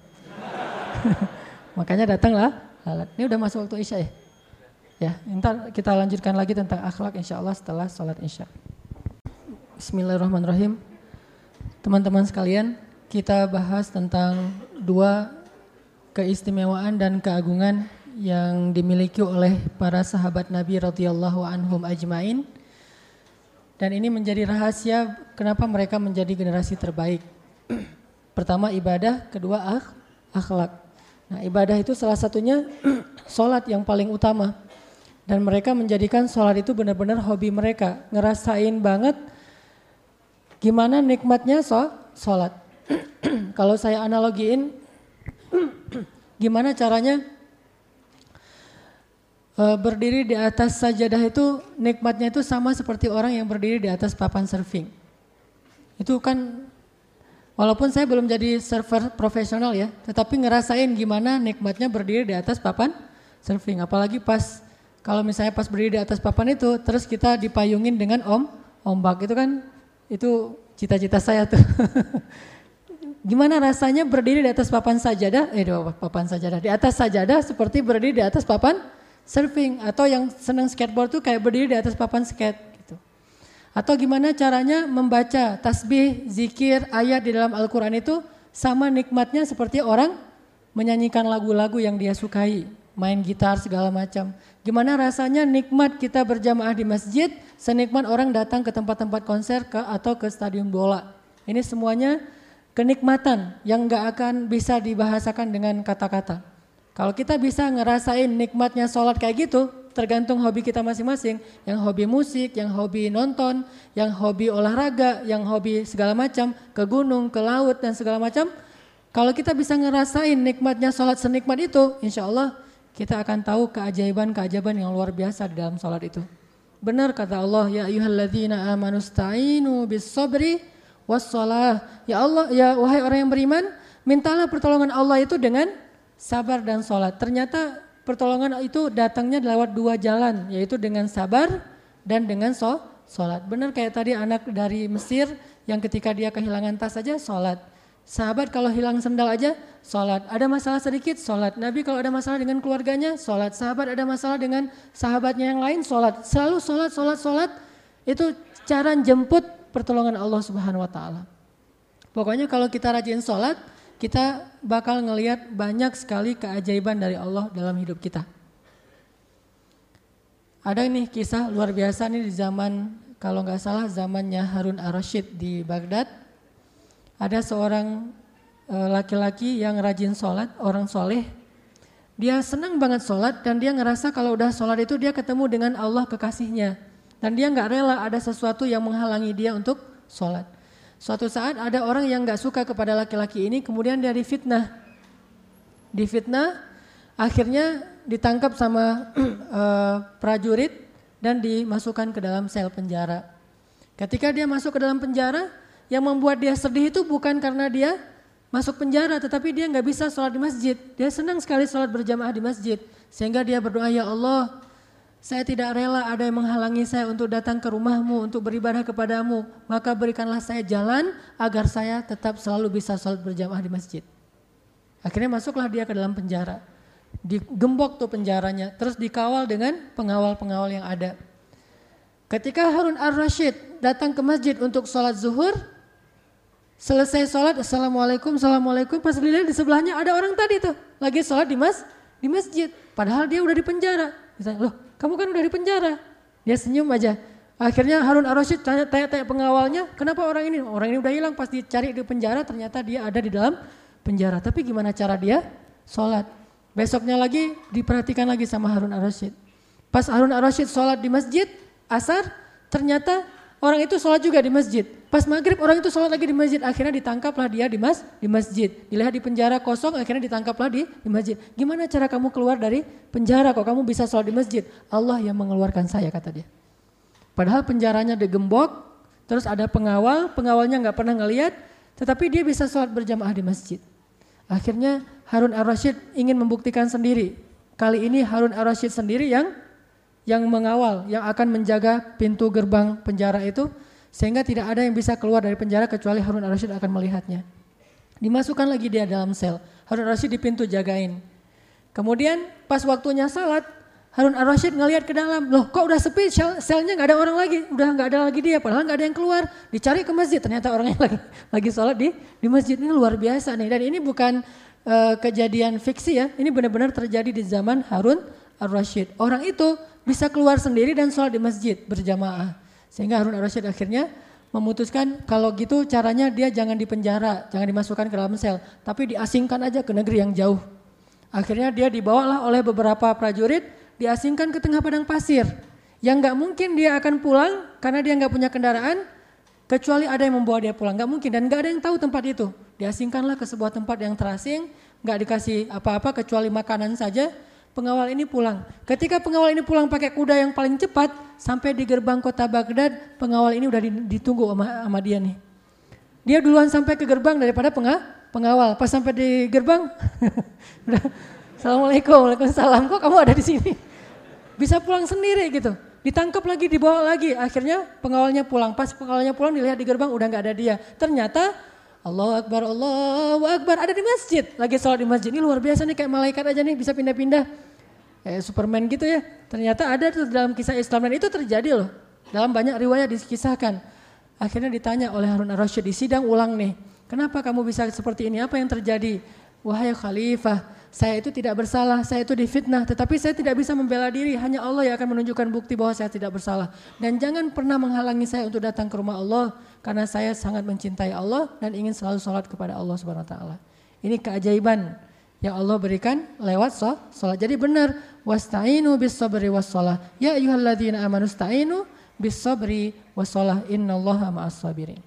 Makanya datanglah lalat. Ini udah masuk waktu isya ya? Ya, ntar kita lanjutkan lagi tentang akhlak insya Allah setelah sholat isya. Bismillahirrahmanirrahim. Teman-teman sekalian, kita bahas tentang dua keistimewaan dan keagungan yang dimiliki oleh para sahabat Nabi radhiyallahu anhum ajmain. Dan ini menjadi rahasia kenapa mereka menjadi generasi terbaik. Pertama ibadah, kedua akh, akhlak. Nah ibadah itu salah satunya sholat yang paling utama. Dan mereka menjadikan sholat itu benar-benar hobi mereka. Ngerasain banget gimana nikmatnya sholat. Kalau saya analogiin Gimana caranya e, berdiri di atas sajadah itu nikmatnya itu sama seperti orang yang berdiri di atas papan surfing. Itu kan walaupun saya belum jadi surfer profesional ya, tetapi ngerasain gimana nikmatnya berdiri di atas papan surfing. Apalagi pas kalau misalnya pas berdiri di atas papan itu terus kita dipayungin dengan om ombak itu kan itu cita-cita saya tuh. Gimana rasanya berdiri di atas papan sajadah, eh di papan sajadah, di atas sajadah seperti berdiri di atas papan surfing atau yang senang skateboard tuh kayak berdiri di atas papan skate. Atau gimana caranya membaca tasbih, zikir, ayat di dalam Al-Qur'an itu sama nikmatnya seperti orang menyanyikan lagu-lagu yang dia sukai, main gitar segala macam. Gimana rasanya nikmat kita berjamaah di masjid, senikmat orang datang ke tempat-tempat konser ke atau ke stadion bola. Ini semuanya kenikmatan yang nggak akan bisa dibahasakan dengan kata-kata. Kalau kita bisa ngerasain nikmatnya sholat kayak gitu, tergantung hobi kita masing-masing. Yang hobi musik, yang hobi nonton, yang hobi olahraga, yang hobi segala macam, ke gunung, ke laut dan segala macam. Kalau kita bisa ngerasain nikmatnya sholat senikmat itu, insya Allah kita akan tahu keajaiban-keajaiban yang luar biasa di dalam sholat itu. Benar kata Allah, ya ayuhalladzina amanu sta'inu bis sabri. Ya Allah, ya wahai orang yang beriman, mintalah pertolongan Allah itu dengan sabar dan sholat. Ternyata pertolongan itu datangnya lewat dua jalan, yaitu dengan sabar dan dengan so, sholat. Benar kayak tadi anak dari Mesir yang ketika dia kehilangan tas saja sholat. Sahabat kalau hilang sendal aja sholat. Ada masalah sedikit sholat. Nabi kalau ada masalah dengan keluarganya sholat. Sahabat ada masalah dengan sahabatnya yang lain sholat. Selalu sholat, sholat, sholat. Itu cara jemput pertolongan Allah Subhanahu wa taala. Pokoknya kalau kita rajin sholat, kita bakal ngelihat banyak sekali keajaiban dari Allah dalam hidup kita. Ada nih kisah luar biasa nih di zaman kalau nggak salah zamannya Harun ar-Rasyid di Baghdad. Ada seorang eh, laki-laki yang rajin sholat, orang soleh. Dia senang banget sholat dan dia ngerasa kalau udah sholat itu dia ketemu dengan Allah kekasihnya. Dan dia nggak rela ada sesuatu yang menghalangi dia untuk sholat. Suatu saat ada orang yang nggak suka kepada laki-laki ini, kemudian dia difitnah. Difitnah, akhirnya ditangkap sama uh, prajurit dan dimasukkan ke dalam sel penjara. Ketika dia masuk ke dalam penjara, yang membuat dia sedih itu bukan karena dia masuk penjara, tetapi dia nggak bisa sholat di masjid. Dia senang sekali sholat berjamaah di masjid, sehingga dia berdoa ya Allah, saya tidak rela ada yang menghalangi saya untuk datang ke rumahmu untuk beribadah kepadamu. Maka berikanlah saya jalan agar saya tetap selalu bisa sholat berjamaah di masjid. Akhirnya masuklah dia ke dalam penjara. Digembok tuh penjaranya, terus dikawal dengan pengawal-pengawal yang ada. Ketika Harun ar-Rashid datang ke masjid untuk sholat zuhur, selesai sholat, Assalamualaikum, Assalamualaikum, pas dilihat di sebelahnya ada orang tadi tuh, lagi sholat di, mas, di masjid. Padahal dia udah di penjara. Misalnya, loh kamu kan udah di penjara. Dia senyum aja. Akhirnya Harun ar-Rashid tanya-tanya pengawalnya, kenapa orang ini? Orang ini udah hilang, pas dicari di penjara ternyata dia ada di dalam penjara. Tapi gimana cara dia sholat? Besoknya lagi diperhatikan lagi sama Harun ar-Rashid. Pas Harun ar-Rashid sholat di masjid, asar, ternyata orang itu sholat juga di masjid. Pas maghrib orang itu sholat lagi di masjid, akhirnya ditangkaplah dia di mas di masjid. Dilihat di penjara kosong, akhirnya ditangkaplah di, di masjid. Gimana cara kamu keluar dari penjara kok kamu bisa sholat di masjid? Allah yang mengeluarkan saya kata dia. Padahal penjaranya digembok, terus ada pengawal, pengawalnya nggak pernah ngeliat, tetapi dia bisa sholat berjamaah di masjid. Akhirnya Harun ar-Rashid ingin membuktikan sendiri. Kali ini Harun ar-Rashid sendiri yang yang mengawal, yang akan menjaga pintu gerbang penjara itu sehingga tidak ada yang bisa keluar dari penjara kecuali Harun ar-Rasyid akan melihatnya. Dimasukkan lagi dia dalam sel. Harun ar-Rasyid di pintu jagain. Kemudian pas waktunya salat, Harun ar-Rasyid ngelihat ke dalam, loh kok udah sepi sel selnya nggak ada orang lagi, udah nggak ada lagi dia, padahal nggak ada yang keluar. Dicari ke masjid, ternyata orangnya lagi lagi sholat di di masjid ini luar biasa nih. Dan ini bukan uh, kejadian fiksi ya, ini benar-benar terjadi di zaman Harun ar-Rasyid. Orang itu bisa keluar sendiri dan sholat di masjid berjamaah. Sehingga Harun ar-Rasyid akhirnya memutuskan kalau gitu caranya dia jangan dipenjara, jangan dimasukkan ke dalam sel, tapi diasingkan aja ke negeri yang jauh. Akhirnya dia dibawalah oleh beberapa prajurit, diasingkan ke tengah padang pasir. Yang nggak mungkin dia akan pulang karena dia nggak punya kendaraan, kecuali ada yang membawa dia pulang. Nggak mungkin dan nggak ada yang tahu tempat itu. Diasingkanlah ke sebuah tempat yang terasing, nggak dikasih apa-apa kecuali makanan saja pengawal ini pulang. Ketika pengawal ini pulang pakai kuda yang paling cepat, sampai di gerbang kota Baghdad, pengawal ini udah ditunggu sama, sama dia nih. Dia duluan sampai ke gerbang daripada pengawal. Pas sampai di gerbang, udah, Assalamualaikum, Waalaikumsalam, kok kamu ada di sini? Bisa pulang sendiri gitu. Ditangkap lagi, dibawa lagi. Akhirnya pengawalnya pulang. Pas pengawalnya pulang dilihat di gerbang udah nggak ada dia. Ternyata Allah Akbar, Allah Akbar ada di masjid. Lagi sholat di masjid. Ini luar biasa nih kayak malaikat aja nih bisa pindah-pindah kayak Superman gitu ya. Ternyata ada tuh dalam kisah Islam dan itu terjadi loh. Dalam banyak riwayat dikisahkan. Akhirnya ditanya oleh Harun ar-Rasyid di sidang ulang nih. Kenapa kamu bisa seperti ini? Apa yang terjadi? Wahai khalifah, saya itu tidak bersalah, saya itu difitnah, tetapi saya tidak bisa membela diri, hanya Allah yang akan menunjukkan bukti bahwa saya tidak bersalah. Dan jangan pernah menghalangi saya untuk datang ke rumah Allah, karena saya sangat mencintai Allah dan ingin selalu sholat kepada Allah Subhanahu Wa Taala. Ini keajaiban yang Allah berikan lewat sholat. Jadi benar, wasta'inu bis sabri was sholat. Ya ayyuhalladzina amanu sta'inu bis sabri was sholat. Innallaha ma'as sabirin.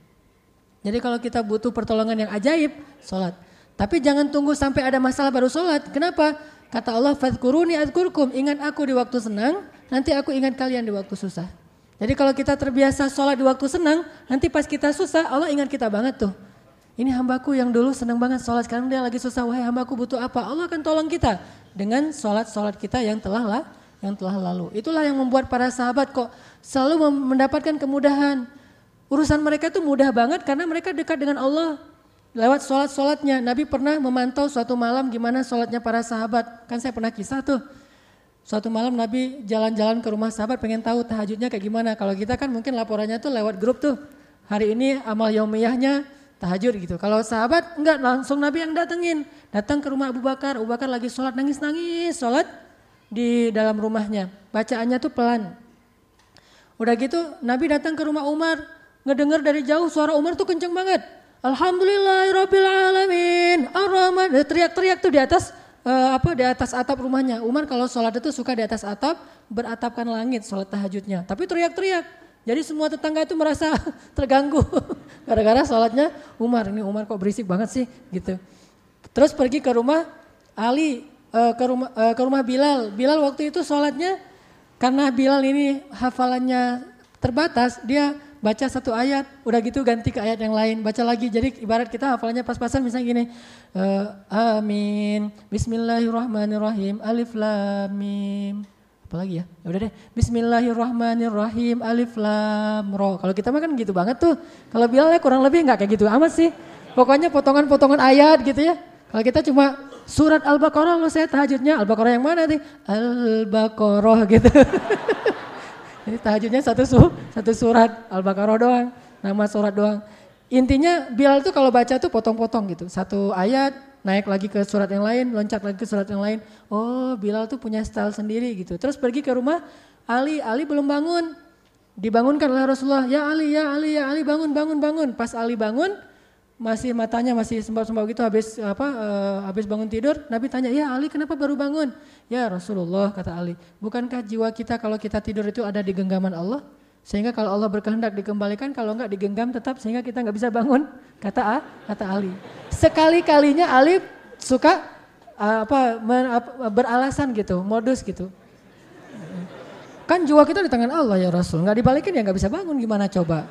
Jadi kalau kita butuh pertolongan yang ajaib, sholat. Tapi jangan tunggu sampai ada masalah baru sholat. Kenapa? Kata Allah, fadkuruni adkurkum. Ingat aku di waktu senang, nanti aku ingat kalian di waktu susah. Jadi kalau kita terbiasa sholat di waktu senang, nanti pas kita susah, Allah ingat kita banget tuh. Ini hambaku yang dulu senang banget sholat, sekarang dia lagi susah, wahai hambaku butuh apa? Allah akan tolong kita dengan sholat-sholat kita yang telah lah, yang telah lalu. Itulah yang membuat para sahabat kok selalu mendapatkan kemudahan. Urusan mereka itu mudah banget karena mereka dekat dengan Allah. Lewat sholat-sholatnya, Nabi pernah memantau suatu malam gimana sholatnya para sahabat. Kan saya pernah kisah tuh, Suatu malam Nabi jalan-jalan ke rumah sahabat pengen tahu tahajudnya kayak gimana. Kalau kita kan mungkin laporannya tuh lewat grup tuh. Hari ini amal yaumiyahnya tahajud gitu. Kalau sahabat enggak langsung Nabi yang datengin. Datang ke rumah Abu Bakar, Abu Bakar lagi sholat nangis-nangis sholat di dalam rumahnya. Bacaannya tuh pelan. Udah gitu Nabi datang ke rumah Umar, ngedengar dari jauh suara Umar tuh kenceng banget. Alhamdulillahirobbilalamin, ar-Rahman, teriak-teriak tuh di atas uh, apa di atas atap rumahnya. Umar kalau sholat itu suka di atas atap, beratapkan langit sholat tahajudnya. Tapi teriak-teriak. Jadi semua tetangga itu merasa terganggu gara-gara sholatnya Umar. Ini Umar kok berisik banget sih gitu. Terus pergi ke rumah Ali, uh, ke rumah uh, ke rumah Bilal. Bilal waktu itu sholatnya karena Bilal ini hafalannya terbatas, dia baca satu ayat, udah gitu ganti ke ayat yang lain, baca lagi. Jadi ibarat kita hafalannya pas-pasan misalnya gini, uh, amin, bismillahirrahmanirrahim, alif lam mim apalagi ya? Ya udah deh. Bismillahirrahmanirrahim. Alif lam ro. Kalau kita mah kan gitu banget tuh. Kalau Bilal ya kurang lebih nggak kayak gitu amat sih. Pokoknya potongan-potongan ayat gitu ya. Kalau kita cuma surat Al-Baqarah lo saya tahajudnya Al-Baqarah yang mana nih? Al-Baqarah gitu. Jadi tahajudnya satu su, satu surat Al-Baqarah doang, nama surat doang. Intinya Bilal tuh kalau baca tuh potong-potong gitu. Satu ayat naik lagi ke surat yang lain, loncat lagi ke surat yang lain. Oh, Bilal tuh punya style sendiri gitu. Terus pergi ke rumah Ali, Ali belum bangun. Dibangunkan oleh Rasulullah, "Ya Ali, ya Ali, ya Ali, bangun, bangun, bangun." Pas Ali bangun, masih matanya masih sembab-sembab gitu habis apa uh, habis bangun tidur Nabi tanya ya Ali kenapa baru bangun ya Rasulullah kata Ali bukankah jiwa kita kalau kita tidur itu ada di genggaman Allah sehingga kalau Allah berkehendak dikembalikan, kalau enggak digenggam tetap sehingga kita enggak bisa bangun. Kata A, kata Ali. Sekali-kalinya Ali suka uh, apa men, beralasan gitu, modus gitu. Kan jiwa kita di tangan Allah ya Rasul, enggak dibalikin ya enggak bisa bangun gimana coba.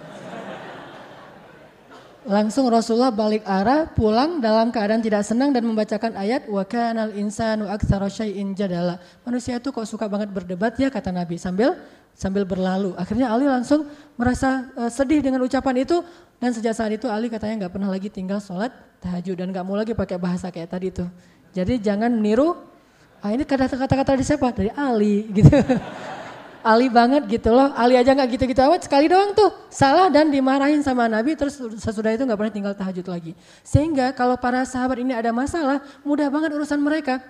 Langsung Rasulullah balik arah, pulang dalam keadaan tidak senang dan membacakan ayat wa kanal insanu aktsara syai'in jadala. Manusia itu kok suka banget berdebat ya kata Nabi sambil sambil berlalu. Akhirnya Ali langsung merasa uh, sedih dengan ucapan itu dan sejak saat itu Ali katanya nggak pernah lagi tinggal sholat tahajud dan nggak mau lagi pakai bahasa kayak tadi itu. Jadi jangan meniru. Ah ini kata-kata dari siapa? Dari Ali gitu. Ali banget gitu loh. Ali aja nggak gitu-gitu amat sekali doang tuh salah dan dimarahin sama Nabi terus sesudah itu nggak pernah tinggal tahajud lagi. Sehingga kalau para sahabat ini ada masalah mudah banget urusan mereka.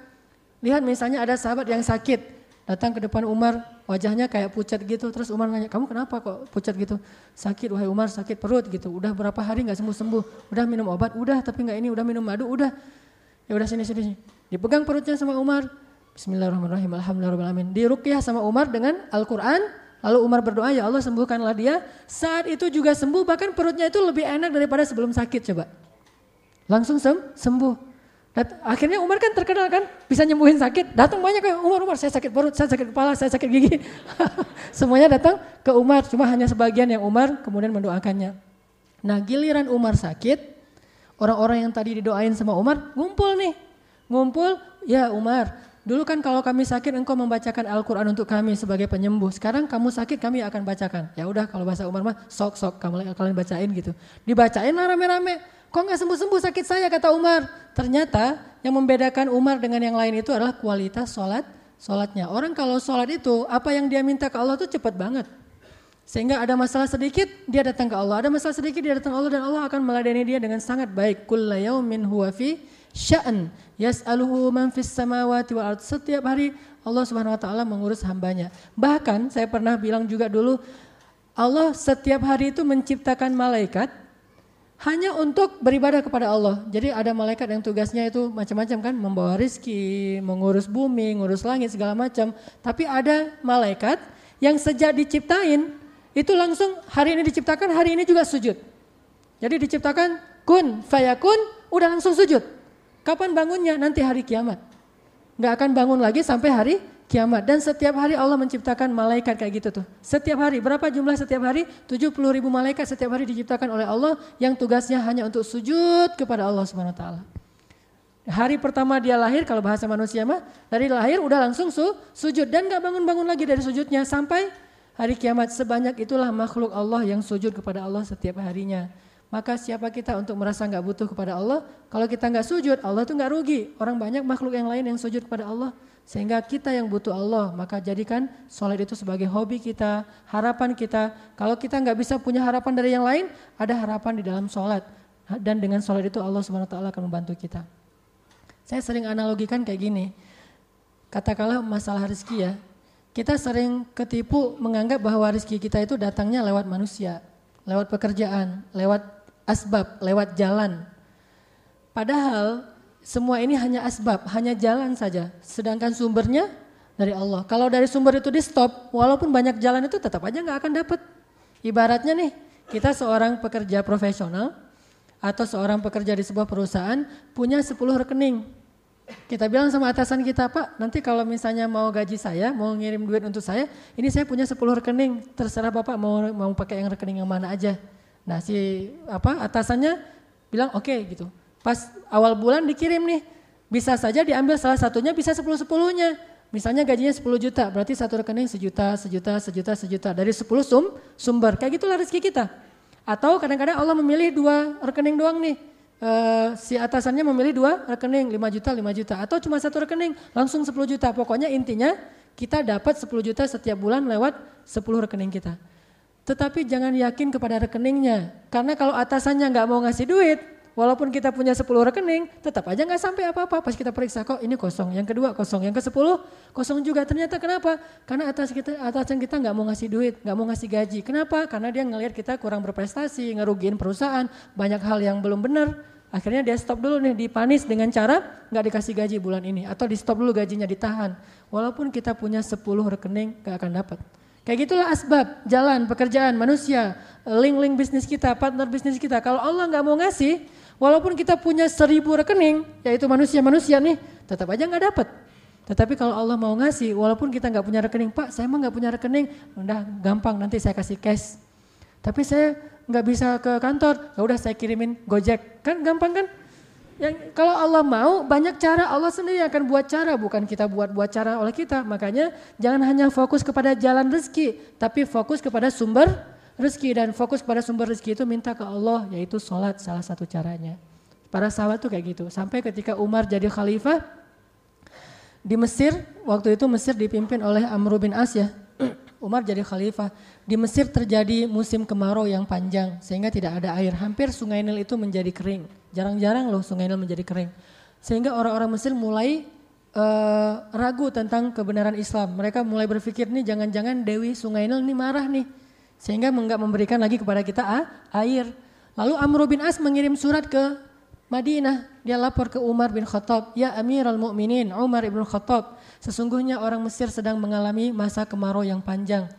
Lihat misalnya ada sahabat yang sakit datang ke depan Umar, wajahnya kayak pucat gitu. Terus Umar nanya, kamu kenapa kok pucat gitu? Sakit, wahai Umar sakit perut gitu. Udah berapa hari nggak sembuh-sembuh. Udah minum obat, udah tapi nggak ini, udah minum madu, udah. Ya udah sini sini. Dipegang perutnya sama Umar. Bismillahirrahmanirrahim. Alhamdulillahirrahmanirrahim. Dirukyah sama Umar dengan Al-Quran. Lalu Umar berdoa, ya Allah sembuhkanlah dia. Saat itu juga sembuh, bahkan perutnya itu lebih enak daripada sebelum sakit coba. Langsung sem sembuh. Akhirnya Umar kan terkenal kan bisa nyembuhin sakit. Datang banyak ke Umar, Umar saya sakit perut, saya sakit kepala, saya sakit gigi. Semuanya datang ke Umar, cuma hanya sebagian yang Umar kemudian mendoakannya. Nah giliran Umar sakit, orang-orang yang tadi didoain sama Umar ngumpul nih. Ngumpul, ya Umar, dulu kan kalau kami sakit engkau membacakan Al-Quran untuk kami sebagai penyembuh. Sekarang kamu sakit kami akan bacakan. Ya udah kalau bahasa Umar mah sok-sok kamu kalian bacain gitu. Dibacain lah rame-rame. Kok nggak sembuh-sembuh sakit saya kata Umar. Ternyata yang membedakan Umar dengan yang lain itu adalah kualitas sholat, sholatnya. Orang kalau sholat itu apa yang dia minta ke Allah itu cepat banget. Sehingga ada masalah sedikit dia datang ke Allah, ada masalah sedikit dia datang ke Allah dan Allah akan meladeni dia dengan sangat baik. Kulla yaumin huwa fi sya'an yas'aluhu man fis samawati wal ard. Setiap hari Allah Subhanahu wa taala mengurus hambanya. Bahkan saya pernah bilang juga dulu Allah setiap hari itu menciptakan malaikat hanya untuk beribadah kepada Allah. Jadi ada malaikat yang tugasnya itu macam-macam kan, membawa rizki, mengurus bumi, ngurus langit segala macam. Tapi ada malaikat yang sejak diciptain itu langsung hari ini diciptakan, hari ini juga sujud. Jadi diciptakan kun fayakun, udah langsung sujud. Kapan bangunnya? Nanti hari kiamat. Gak akan bangun lagi sampai hari kiamat. Dan setiap hari Allah menciptakan malaikat kayak gitu tuh. Setiap hari, berapa jumlah setiap hari? 70 ribu malaikat setiap hari diciptakan oleh Allah yang tugasnya hanya untuk sujud kepada Allah Subhanahu Wa Taala. Hari pertama dia lahir, kalau bahasa manusia mah, dari lahir udah langsung su, sujud dan gak bangun-bangun lagi dari sujudnya sampai hari kiamat. Sebanyak itulah makhluk Allah yang sujud kepada Allah setiap harinya. Maka siapa kita untuk merasa nggak butuh kepada Allah? Kalau kita nggak sujud, Allah tuh nggak rugi. Orang banyak makhluk yang lain yang sujud kepada Allah. Sehingga kita yang butuh Allah, maka jadikan sholat itu sebagai hobi kita, harapan kita. Kalau kita nggak bisa punya harapan dari yang lain, ada harapan di dalam sholat. Dan dengan sholat itu Allah Taala akan membantu kita. Saya sering analogikan kayak gini. Katakanlah masalah rezeki ya. Kita sering ketipu menganggap bahwa rezeki kita itu datangnya lewat manusia, lewat pekerjaan, lewat asbab, lewat jalan. Padahal semua ini hanya asbab, hanya jalan saja. Sedangkan sumbernya dari Allah. Kalau dari sumber itu di stop, walaupun banyak jalan itu tetap aja nggak akan dapat. Ibaratnya nih, kita seorang pekerja profesional atau seorang pekerja di sebuah perusahaan punya 10 rekening. Kita bilang sama atasan kita, Pak, nanti kalau misalnya mau gaji saya, mau ngirim duit untuk saya, ini saya punya 10 rekening, terserah Bapak mau mau pakai yang rekening yang mana aja. Nah, si apa atasannya bilang oke okay, gitu. Pas awal bulan dikirim nih, bisa saja diambil salah satunya bisa sepuluh sepuluhnya. Misalnya gajinya 10 juta, berarti satu rekening sejuta, sejuta, sejuta, sejuta. Dari 10 sum, sumber, kayak gitulah rezeki kita. Atau kadang-kadang Allah memilih dua rekening doang nih. E, si atasannya memilih dua rekening, 5 juta, 5 juta. Atau cuma satu rekening, langsung 10 juta. Pokoknya intinya kita dapat 10 juta setiap bulan lewat 10 rekening kita. Tetapi jangan yakin kepada rekeningnya. Karena kalau atasannya nggak mau ngasih duit, Walaupun kita punya 10 rekening, tetap aja nggak sampai apa-apa. Pas kita periksa kok ini kosong, yang kedua kosong, yang ke 10 kosong juga. Ternyata kenapa? Karena atas kita atasan kita nggak mau ngasih duit, nggak mau ngasih gaji. Kenapa? Karena dia ngelihat kita kurang berprestasi, ngerugiin perusahaan, banyak hal yang belum benar. Akhirnya dia stop dulu nih, dipanis dengan cara nggak dikasih gaji bulan ini atau di stop dulu gajinya ditahan. Walaupun kita punya 10 rekening nggak akan dapat. Kayak gitulah asbab, jalan, pekerjaan, manusia, link-link bisnis kita, partner bisnis kita. Kalau Allah nggak mau ngasih, Walaupun kita punya seribu rekening, yaitu manusia-manusia nih, tetap aja nggak dapat. Tetapi kalau Allah mau ngasih, walaupun kita nggak punya rekening, Pak, saya mah nggak punya rekening, udah gampang nanti saya kasih cash. Tapi saya nggak bisa ke kantor, ya udah saya kirimin Gojek, kan gampang kan? Yang kalau Allah mau banyak cara, Allah sendiri akan buat cara, bukan kita buat-buat cara oleh kita. Makanya jangan hanya fokus kepada jalan rezeki, tapi fokus kepada sumber rezeki dan fokus pada sumber rezeki itu minta ke Allah yaitu sholat salah satu caranya. Para sahabat tuh kayak gitu. Sampai ketika Umar jadi khalifah di Mesir, waktu itu Mesir dipimpin oleh Amr bin As ya. Umar jadi khalifah. Di Mesir terjadi musim kemarau yang panjang sehingga tidak ada air. Hampir sungai Nil itu menjadi kering. Jarang-jarang loh sungai Nil menjadi kering. Sehingga orang-orang Mesir mulai uh, ragu tentang kebenaran Islam. Mereka mulai berpikir nih jangan-jangan Dewi Sungai Nil ini marah nih sehingga enggak memberikan lagi kepada kita ah, air. Lalu Amr bin As mengirim surat ke Madinah. Dia lapor ke Umar bin Khattab, "Ya Amirul Mukminin, Umar bin Khattab, sesungguhnya orang Mesir sedang mengalami masa kemarau yang panjang.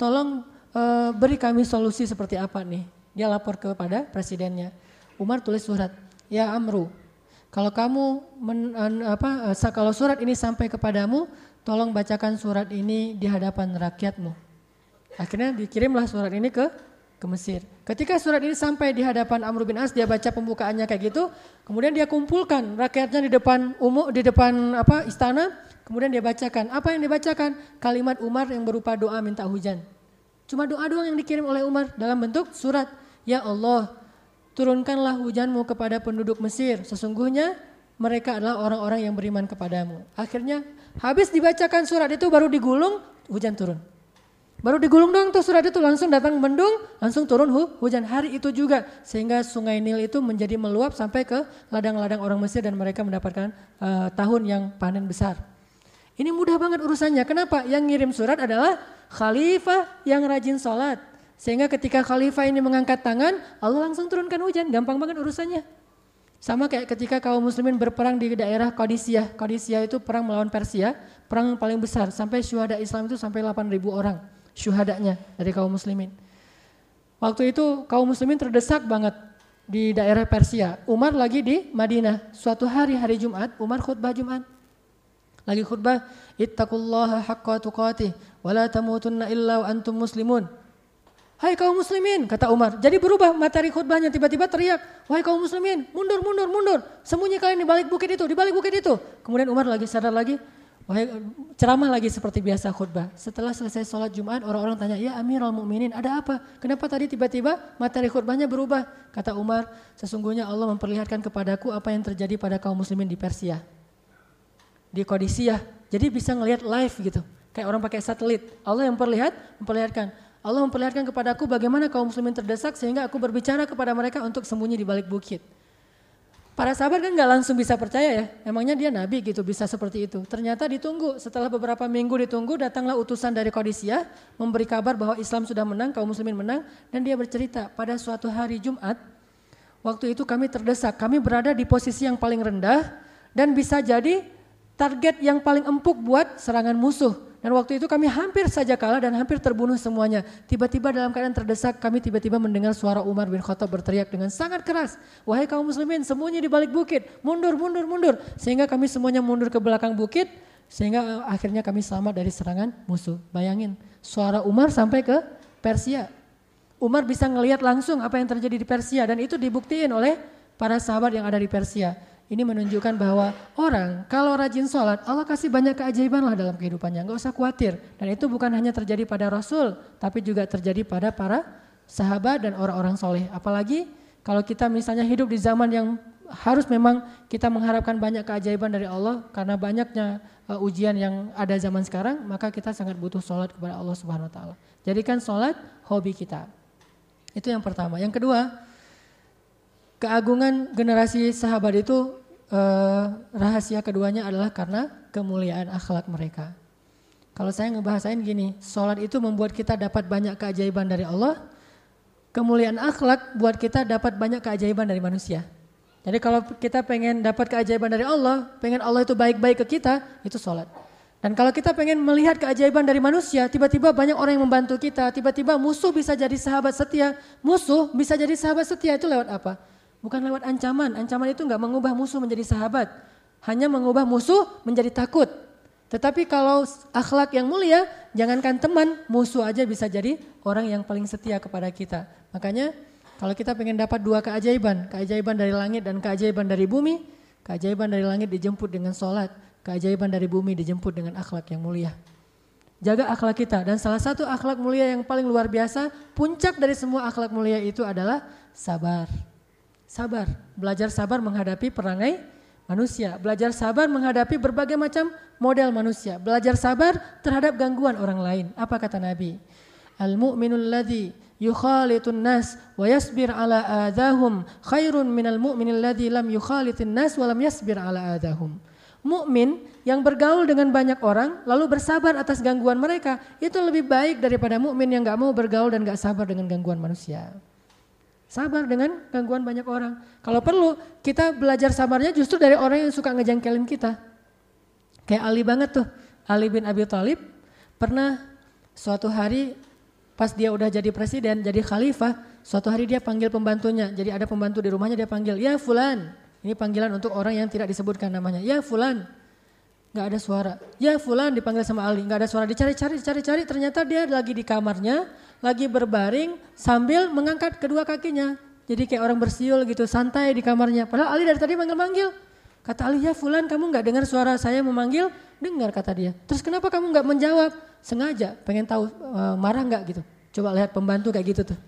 Tolong uh, beri kami solusi seperti apa nih?" Dia lapor kepada presidennya. Umar tulis surat, "Ya Amru, kalau kamu men, apa uh, kalau surat ini sampai kepadamu, tolong bacakan surat ini di hadapan rakyatmu." Akhirnya dikirimlah surat ini ke ke Mesir. Ketika surat ini sampai di hadapan Amr bin As, dia baca pembukaannya kayak gitu, kemudian dia kumpulkan rakyatnya di depan umum di depan apa istana, kemudian dia bacakan. Apa yang dibacakan? Kalimat Umar yang berupa doa minta hujan. Cuma doa doang yang dikirim oleh Umar dalam bentuk surat. Ya Allah, turunkanlah hujanmu kepada penduduk Mesir. Sesungguhnya mereka adalah orang-orang yang beriman kepadamu. Akhirnya habis dibacakan surat itu baru digulung, hujan turun. Baru digulung dong tuh surat itu langsung datang mendung, langsung turun hu, hujan hari itu juga. Sehingga sungai Nil itu menjadi meluap sampai ke ladang-ladang orang Mesir dan mereka mendapatkan uh, tahun yang panen besar. Ini mudah banget urusannya. Kenapa? Yang ngirim surat adalah khalifah yang rajin sholat. Sehingga ketika khalifah ini mengangkat tangan, Allah langsung turunkan hujan. Gampang banget urusannya. Sama kayak ketika kaum muslimin berperang di daerah Qadisiyah. Qadisiyah itu perang melawan Persia, perang paling besar. Sampai syuhada Islam itu sampai 8.000 orang syuhadanya dari kaum muslimin. Waktu itu kaum muslimin terdesak banget di daerah Persia. Umar lagi di Madinah. Suatu hari hari Jumat, Umar khutbah Jumat. Lagi khutbah, "Ittaqullaha haqqa tuqatih wa la tamutunna illa wa antum muslimun." Hai kaum muslimin, kata Umar. Jadi berubah materi khutbahnya tiba-tiba teriak, "Wahai kaum muslimin, mundur, mundur, mundur. Sembunyi kalian di balik bukit itu, di balik bukit itu." Kemudian Umar lagi sadar lagi, Ceramah lagi seperti biasa khutbah. Setelah selesai sholat Jumat, orang-orang tanya, ya Amirul Mukminin, ada apa? Kenapa tadi tiba-tiba materi khutbahnya berubah? Kata Umar, sesungguhnya Allah memperlihatkan kepadaku apa yang terjadi pada kaum muslimin di Persia. Di Kodisiah. Jadi bisa ngelihat live gitu. Kayak orang pakai satelit. Allah yang perlihat, memperlihatkan. Allah memperlihatkan kepadaku bagaimana kaum muslimin terdesak sehingga aku berbicara kepada mereka untuk sembunyi di balik bukit. Para sahabat kan nggak langsung bisa percaya ya, emangnya dia nabi gitu bisa seperti itu. Ternyata ditunggu, setelah beberapa minggu ditunggu datanglah utusan dari Kodisia memberi kabar bahwa Islam sudah menang, kaum muslimin menang dan dia bercerita pada suatu hari Jumat waktu itu kami terdesak, kami berada di posisi yang paling rendah dan bisa jadi target yang paling empuk buat serangan musuh. Dan waktu itu kami hampir saja kalah dan hampir terbunuh semuanya. Tiba-tiba dalam keadaan terdesak kami tiba-tiba mendengar suara Umar bin Khattab berteriak dengan sangat keras. Wahai kaum muslimin semuanya di balik bukit. Mundur, mundur, mundur. Sehingga kami semuanya mundur ke belakang bukit. Sehingga eh, akhirnya kami selamat dari serangan musuh. Bayangin suara Umar sampai ke Persia. Umar bisa ngelihat langsung apa yang terjadi di Persia. Dan itu dibuktiin oleh para sahabat yang ada di Persia. Ini menunjukkan bahwa orang kalau rajin sholat, Allah kasih banyak keajaiban lah dalam kehidupannya. Nggak usah khawatir. Dan itu bukan hanya terjadi pada Rasul, tapi juga terjadi pada para sahabat dan orang-orang soleh. Apalagi kalau kita misalnya hidup di zaman yang harus memang kita mengharapkan banyak keajaiban dari Allah karena banyaknya uh, ujian yang ada zaman sekarang, maka kita sangat butuh sholat kepada Allah Subhanahu Wa Taala. Jadikan sholat hobi kita. Itu yang pertama. Yang kedua, keagungan generasi sahabat itu uh, rahasia keduanya adalah karena kemuliaan akhlak mereka. Kalau saya ngebahasain gini, sholat itu membuat kita dapat banyak keajaiban dari Allah, kemuliaan akhlak buat kita dapat banyak keajaiban dari manusia. Jadi kalau kita pengen dapat keajaiban dari Allah, pengen Allah itu baik-baik ke kita, itu sholat. Dan kalau kita pengen melihat keajaiban dari manusia, tiba-tiba banyak orang yang membantu kita, tiba-tiba musuh bisa jadi sahabat setia, musuh bisa jadi sahabat setia itu lewat apa? Bukan lewat ancaman. Ancaman itu nggak mengubah musuh menjadi sahabat. Hanya mengubah musuh menjadi takut. Tetapi kalau akhlak yang mulia, jangankan teman, musuh aja bisa jadi orang yang paling setia kepada kita. Makanya kalau kita pengen dapat dua keajaiban, keajaiban dari langit dan keajaiban dari bumi, keajaiban dari langit dijemput dengan sholat, keajaiban dari bumi dijemput dengan akhlak yang mulia. Jaga akhlak kita dan salah satu akhlak mulia yang paling luar biasa, puncak dari semua akhlak mulia itu adalah sabar. Sabar, belajar sabar menghadapi perangai manusia, belajar sabar menghadapi berbagai macam model manusia, belajar sabar terhadap gangguan orang lain. Apa kata Nabi? Al-mu'minul ladzi yukhalitun nas wa yasbir ala adahum khairun minal mu'minil ladzi lam yukhalitin nas wa lam yasbir ala adahum. Mukmin yang bergaul dengan banyak orang lalu bersabar atas gangguan mereka itu lebih baik daripada mukmin yang nggak mau bergaul dan nggak sabar dengan gangguan manusia. Sabar dengan gangguan banyak orang. Kalau perlu kita belajar sabarnya justru dari orang yang suka ngejengkelin kita. Kayak Ali banget tuh. Ali bin Abi Thalib pernah suatu hari pas dia udah jadi presiden, jadi khalifah, suatu hari dia panggil pembantunya. Jadi ada pembantu di rumahnya dia panggil, "Ya fulan." Ini panggilan untuk orang yang tidak disebutkan namanya. "Ya fulan." Gak ada suara. "Ya fulan" dipanggil sama Ali, gak ada suara. Dicari-cari, cari-cari, ternyata dia lagi di kamarnya, lagi berbaring sambil mengangkat kedua kakinya. Jadi kayak orang bersiul gitu, santai di kamarnya. Padahal Ali dari tadi manggil-manggil. Kata Ali, ya Fulan kamu nggak dengar suara saya memanggil? Dengar kata dia. Terus kenapa kamu nggak menjawab? Sengaja, pengen tahu uh, marah nggak gitu. Coba lihat pembantu kayak gitu tuh.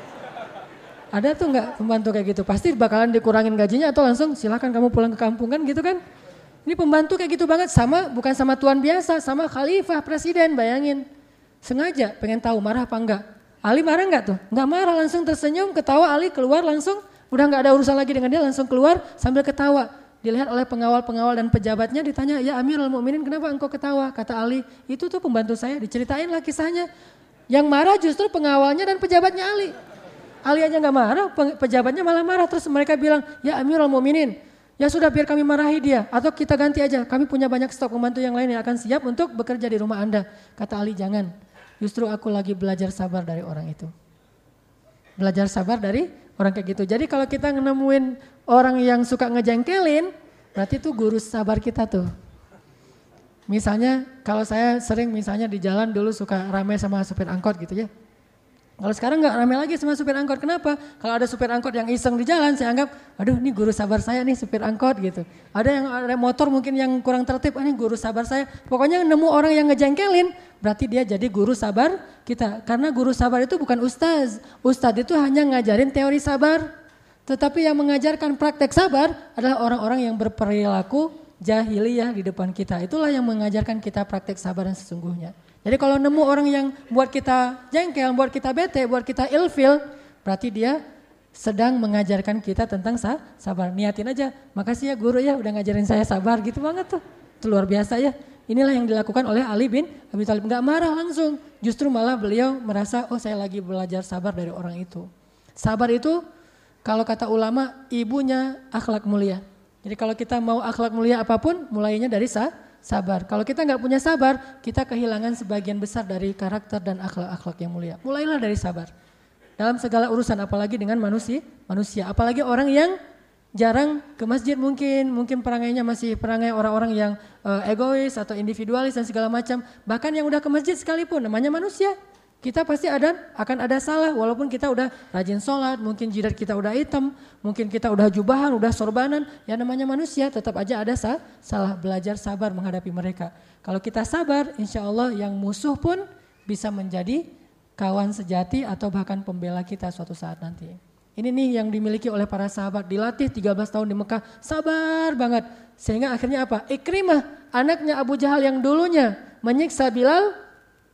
Ada tuh nggak pembantu kayak gitu? Pasti bakalan dikurangin gajinya atau langsung silakan kamu pulang ke kampung kan gitu kan? Ini pembantu kayak gitu banget sama bukan sama tuan biasa, sama khalifah presiden bayangin. Sengaja pengen tahu marah apa enggak. Ali marah enggak tuh? Enggak marah langsung tersenyum ketawa Ali keluar langsung udah enggak ada urusan lagi dengan dia langsung keluar sambil ketawa. Dilihat oleh pengawal-pengawal dan pejabatnya ditanya, ya Amirul Mukminin kenapa engkau ketawa? Kata Ali, itu tuh pembantu saya, diceritain lah kisahnya. Yang marah justru pengawalnya dan pejabatnya Ali. Ali aja nggak marah, pejabatnya malah marah. Terus mereka bilang, ya Amirul Mukminin, ya sudah biar kami marahi dia. Atau kita ganti aja, kami punya banyak stok pembantu yang lain yang akan siap untuk bekerja di rumah anda. Kata Ali, jangan. Justru aku lagi belajar sabar dari orang itu. Belajar sabar dari orang kayak gitu. Jadi kalau kita nemuin orang yang suka ngejengkelin, berarti itu guru sabar kita tuh. Misalnya kalau saya sering misalnya di jalan dulu suka ramai sama supir angkot gitu ya. Kalau sekarang nggak ramai lagi sama supir angkot, kenapa? Kalau ada supir angkot yang iseng di jalan, saya anggap, aduh ini guru sabar saya nih supir angkot gitu. Ada yang ada motor mungkin yang kurang tertib, ah, ini guru sabar saya. Pokoknya nemu orang yang ngejengkelin, berarti dia jadi guru sabar kita. Karena guru sabar itu bukan ustaz. Ustaz itu hanya ngajarin teori sabar. Tetapi yang mengajarkan praktek sabar adalah orang-orang yang berperilaku jahiliyah di depan kita. Itulah yang mengajarkan kita praktek sabar yang sesungguhnya. Jadi kalau nemu orang yang buat kita jengkel, buat kita bete, buat kita ilfil, berarti dia sedang mengajarkan kita tentang sabar. Niatin aja, makasih ya guru ya udah ngajarin saya sabar gitu banget tuh. Itu luar biasa ya. Inilah yang dilakukan oleh Ali bin Abi Thalib. Enggak marah langsung, justru malah beliau merasa oh saya lagi belajar sabar dari orang itu. Sabar itu kalau kata ulama ibunya akhlak mulia. Jadi kalau kita mau akhlak mulia apa pun mulainya dari sah, sabar. Kalau kita nggak punya sabar, kita kehilangan sebagian besar dari karakter dan akhlak-akhlak yang mulia. Mulailah dari sabar. Dalam segala urusan, apalagi dengan manusia, manusia, apalagi orang yang jarang ke masjid mungkin, mungkin perangainya masih perangai orang-orang yang uh, egois atau individualis dan segala macam. Bahkan yang udah ke masjid sekalipun, namanya manusia. Kita pasti ada akan ada salah walaupun kita udah rajin sholat, mungkin jidat kita udah hitam, mungkin kita udah jubahan, udah sorbanan, ya namanya manusia tetap aja ada sah, salah belajar sabar menghadapi mereka. Kalau kita sabar, insya Allah yang musuh pun bisa menjadi kawan sejati atau bahkan pembela kita suatu saat nanti. Ini nih yang dimiliki oleh para sahabat. Dilatih 13 tahun di Mekah. Sabar banget. Sehingga akhirnya apa? Ikrimah, anaknya Abu Jahal yang dulunya menyiksa Bilal.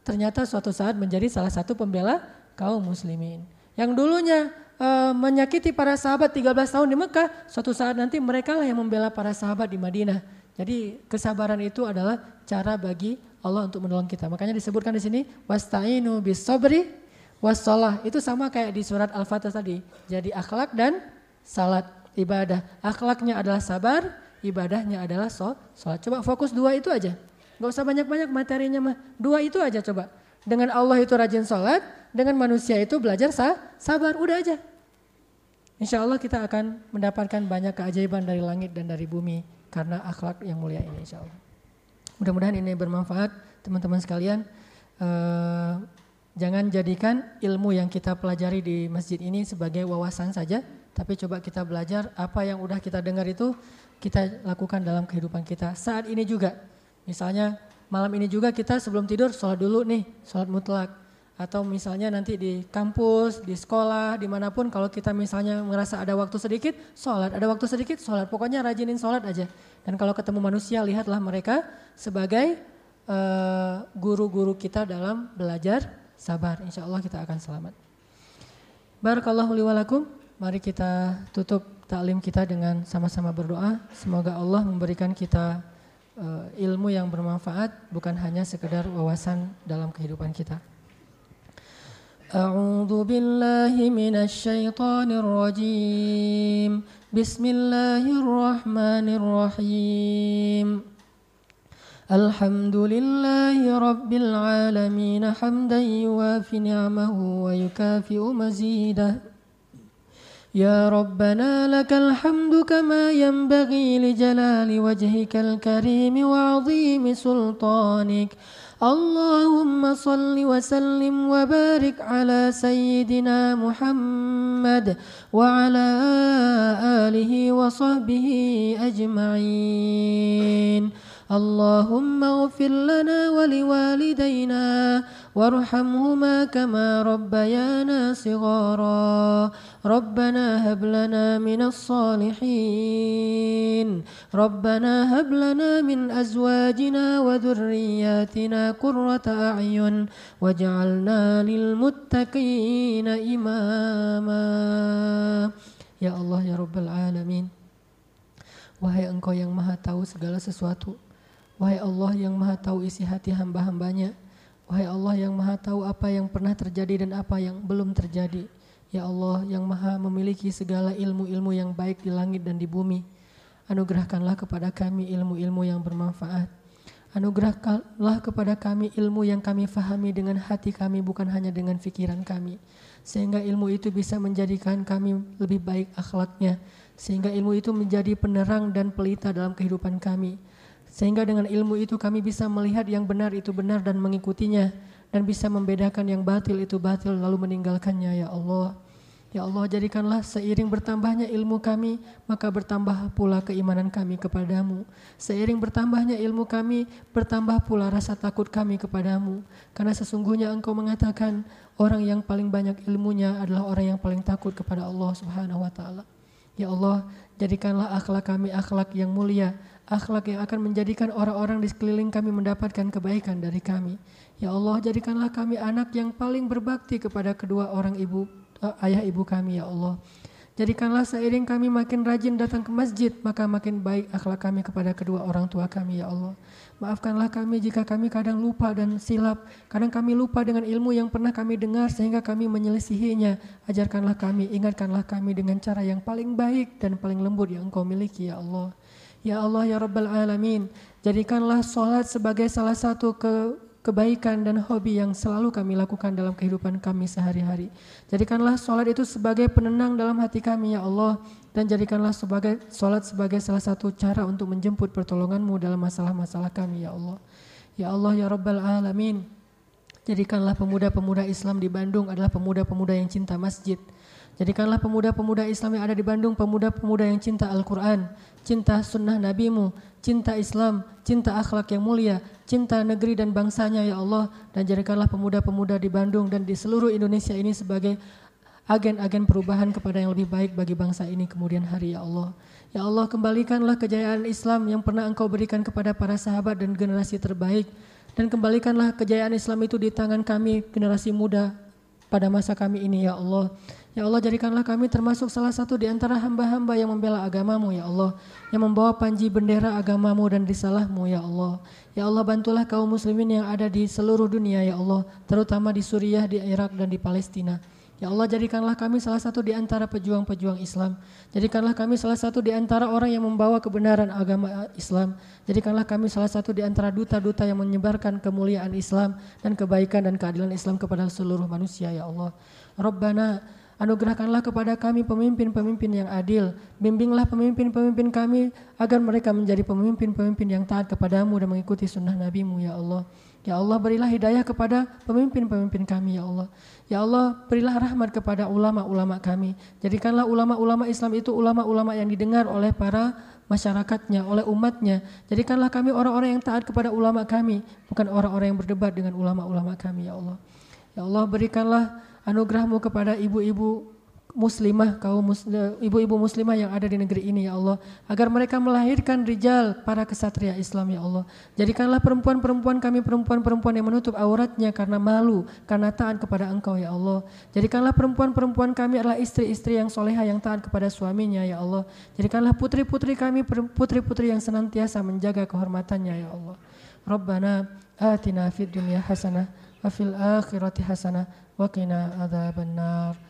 Ternyata suatu saat menjadi salah satu pembela kaum muslimin. Yang dulunya uh, menyakiti para sahabat 13 tahun di Mekah. Suatu saat nanti mereka lah yang membela para sahabat di Madinah. Jadi kesabaran itu adalah cara bagi Allah untuk menolong kita. Makanya disebutkan di sini wasta'inu bis sabri wassalah itu sama kayak di surat Al-Fatih tadi. Jadi akhlak dan salat ibadah. Akhlaknya adalah sabar, ibadahnya adalah sholat. Coba fokus dua itu aja. Gak usah banyak-banyak materinya mah. Dua itu aja coba. Dengan Allah itu rajin sholat, dengan manusia itu belajar sah, sabar, udah aja. Insya Allah kita akan mendapatkan banyak keajaiban dari langit dan dari bumi karena akhlak yang mulia ini insya Allah. Mudah-mudahan ini bermanfaat teman-teman sekalian. Uh, Jangan jadikan ilmu yang kita pelajari di masjid ini sebagai wawasan saja, tapi coba kita belajar apa yang udah kita dengar itu kita lakukan dalam kehidupan kita. Saat ini juga, misalnya malam ini juga kita sebelum tidur sholat dulu nih, sholat mutlak. Atau misalnya nanti di kampus, di sekolah, di mana pun kalau kita misalnya merasa ada waktu sedikit, sholat. Ada waktu sedikit, sholat. Pokoknya rajinin sholat aja. Dan kalau ketemu manusia, lihatlah mereka sebagai eh, guru-guru uh, kita dalam belajar sabar. Insya Allah kita akan selamat. Barakallahu liwalakum. Mari kita tutup taklim kita dengan sama-sama berdoa. Semoga Allah memberikan kita uh, ilmu yang bermanfaat, bukan hanya sekedar wawasan dalam kehidupan kita. أعوذ بالله من الشيطان الرجيم بسم الله الرحمن الرحيم الحمد لله رب العالمين حمدا يوافي نعمه ويكافئ مزيده يا ربنا لك الحمد كما ينبغي لجلال وجهك الكريم وعظيم سلطانك. اللهم صل وسلم وبارك على سيدنا محمد وعلى آله وصحبه أجمعين. اللهم اغفر لنا ولوالدينا وارحمهما كما ربيانا صغارا ربنا هب لنا من الصالحين ربنا هب لنا من أزواجنا وذرياتنا قرة أعين واجعلنا للمتقين إماما يا الله يا رب العالمين Wahai engkau yang maha tahu segala sesuatu Wahai Allah yang maha tahu isi hati hamba-hambanya. Wahai Allah yang maha tahu apa yang pernah terjadi dan apa yang belum terjadi. Ya Allah yang maha memiliki segala ilmu-ilmu yang baik di langit dan di bumi. Anugerahkanlah kepada kami ilmu-ilmu yang bermanfaat. Anugerahkanlah kepada kami ilmu yang kami fahami dengan hati kami bukan hanya dengan fikiran kami. Sehingga ilmu itu bisa menjadikan kami lebih baik akhlaknya. Sehingga ilmu itu menjadi penerang dan pelita dalam kehidupan kami sehingga dengan ilmu itu kami bisa melihat yang benar itu benar dan mengikutinya dan bisa membedakan yang batil itu batil lalu meninggalkannya ya Allah. Ya Allah jadikanlah seiring bertambahnya ilmu kami maka bertambah pula keimanan kami kepadamu. Seiring bertambahnya ilmu kami bertambah pula rasa takut kami kepadamu. Karena sesungguhnya engkau mengatakan orang yang paling banyak ilmunya adalah orang yang paling takut kepada Allah subhanahu wa ta'ala. Ya Allah jadikanlah akhlak kami akhlak yang mulia akhlak yang akan menjadikan orang-orang di sekeliling kami mendapatkan kebaikan dari kami. Ya Allah, jadikanlah kami anak yang paling berbakti kepada kedua orang ibu uh, ayah ibu kami ya Allah. Jadikanlah seiring kami makin rajin datang ke masjid, maka makin baik akhlak kami kepada kedua orang tua kami ya Allah. Maafkanlah kami jika kami kadang lupa dan silap. Kadang kami lupa dengan ilmu yang pernah kami dengar sehingga kami menyelisihinya. Ajarkanlah kami, ingatkanlah kami dengan cara yang paling baik dan paling lembut yang engkau miliki ya Allah. Ya Allah ya Rabbal Alamin, jadikanlah sholat sebagai salah satu ke kebaikan dan hobi yang selalu kami lakukan dalam kehidupan kami sehari-hari. Jadikanlah sholat itu sebagai penenang dalam hati kami ya Allah dan jadikanlah sebagai sholat sebagai salah satu cara untuk menjemput pertolonganmu dalam masalah-masalah kami ya Allah. Ya Allah ya Rabbal Alamin, jadikanlah pemuda-pemuda Islam di Bandung adalah pemuda-pemuda yang cinta masjid. Jadikanlah pemuda-pemuda Islam yang ada di Bandung pemuda-pemuda yang cinta Al-Quran, cinta sunnah nabimu, cinta Islam, cinta akhlak yang mulia, cinta negeri dan bangsanya ya Allah dan jadikanlah pemuda-pemuda di Bandung dan di seluruh Indonesia ini sebagai agen-agen perubahan kepada yang lebih baik bagi bangsa ini kemudian hari ya Allah. Ya Allah kembalikanlah kejayaan Islam yang pernah engkau berikan kepada para sahabat dan generasi terbaik. Dan kembalikanlah kejayaan Islam itu di tangan kami generasi muda pada masa kami ini ya Allah. Ya Allah jadikanlah kami termasuk salah satu di antara hamba-hamba yang membela agamamu ya Allah. Yang membawa panji bendera agamamu dan risalahmu ya Allah. Ya Allah bantulah kaum muslimin yang ada di seluruh dunia ya Allah. Terutama di Suriah, di Irak dan di Palestina. Ya Allah jadikanlah kami salah satu di antara pejuang-pejuang Islam. Jadikanlah kami salah satu di antara orang yang membawa kebenaran agama Islam. Jadikanlah kami salah satu di antara duta-duta yang menyebarkan kemuliaan Islam dan kebaikan dan keadilan Islam kepada seluruh manusia ya Allah. Rabbana Anugerahkanlah kepada kami pemimpin-pemimpin yang adil. Bimbinglah pemimpin-pemimpin kami agar mereka menjadi pemimpin-pemimpin yang taat kepadamu dan mengikuti sunnah NabiMu ya Allah. Ya Allah berilah hidayah kepada pemimpin-pemimpin kami ya Allah. Ya Allah berilah rahmat kepada ulama-ulama kami. Jadikanlah ulama-ulama Islam itu ulama-ulama yang didengar oleh para masyarakatnya, oleh umatnya. Jadikanlah kami orang-orang yang taat kepada ulama kami, bukan orang-orang yang berdebat dengan ulama-ulama kami ya Allah. Ya Allah berikanlah anugerahmu kepada ibu-ibu muslimah kaum ibu-ibu muslimah yang ada di negeri ini ya Allah. Agar mereka melahirkan rijal para kesatria Islam ya Allah. Jadikanlah perempuan-perempuan kami perempuan-perempuan yang menutup auratnya karena malu karena taat kepada Engkau ya Allah. Jadikanlah perempuan-perempuan kami adalah istri-istri yang soleha yang taat kepada suaminya ya Allah. Jadikanlah putri-putri kami putri-putri yang senantiasa menjaga kehormatannya ya Allah. Rabbana atina fid dunya hasanah wa fil akhirati hasanah wa qina adzabannar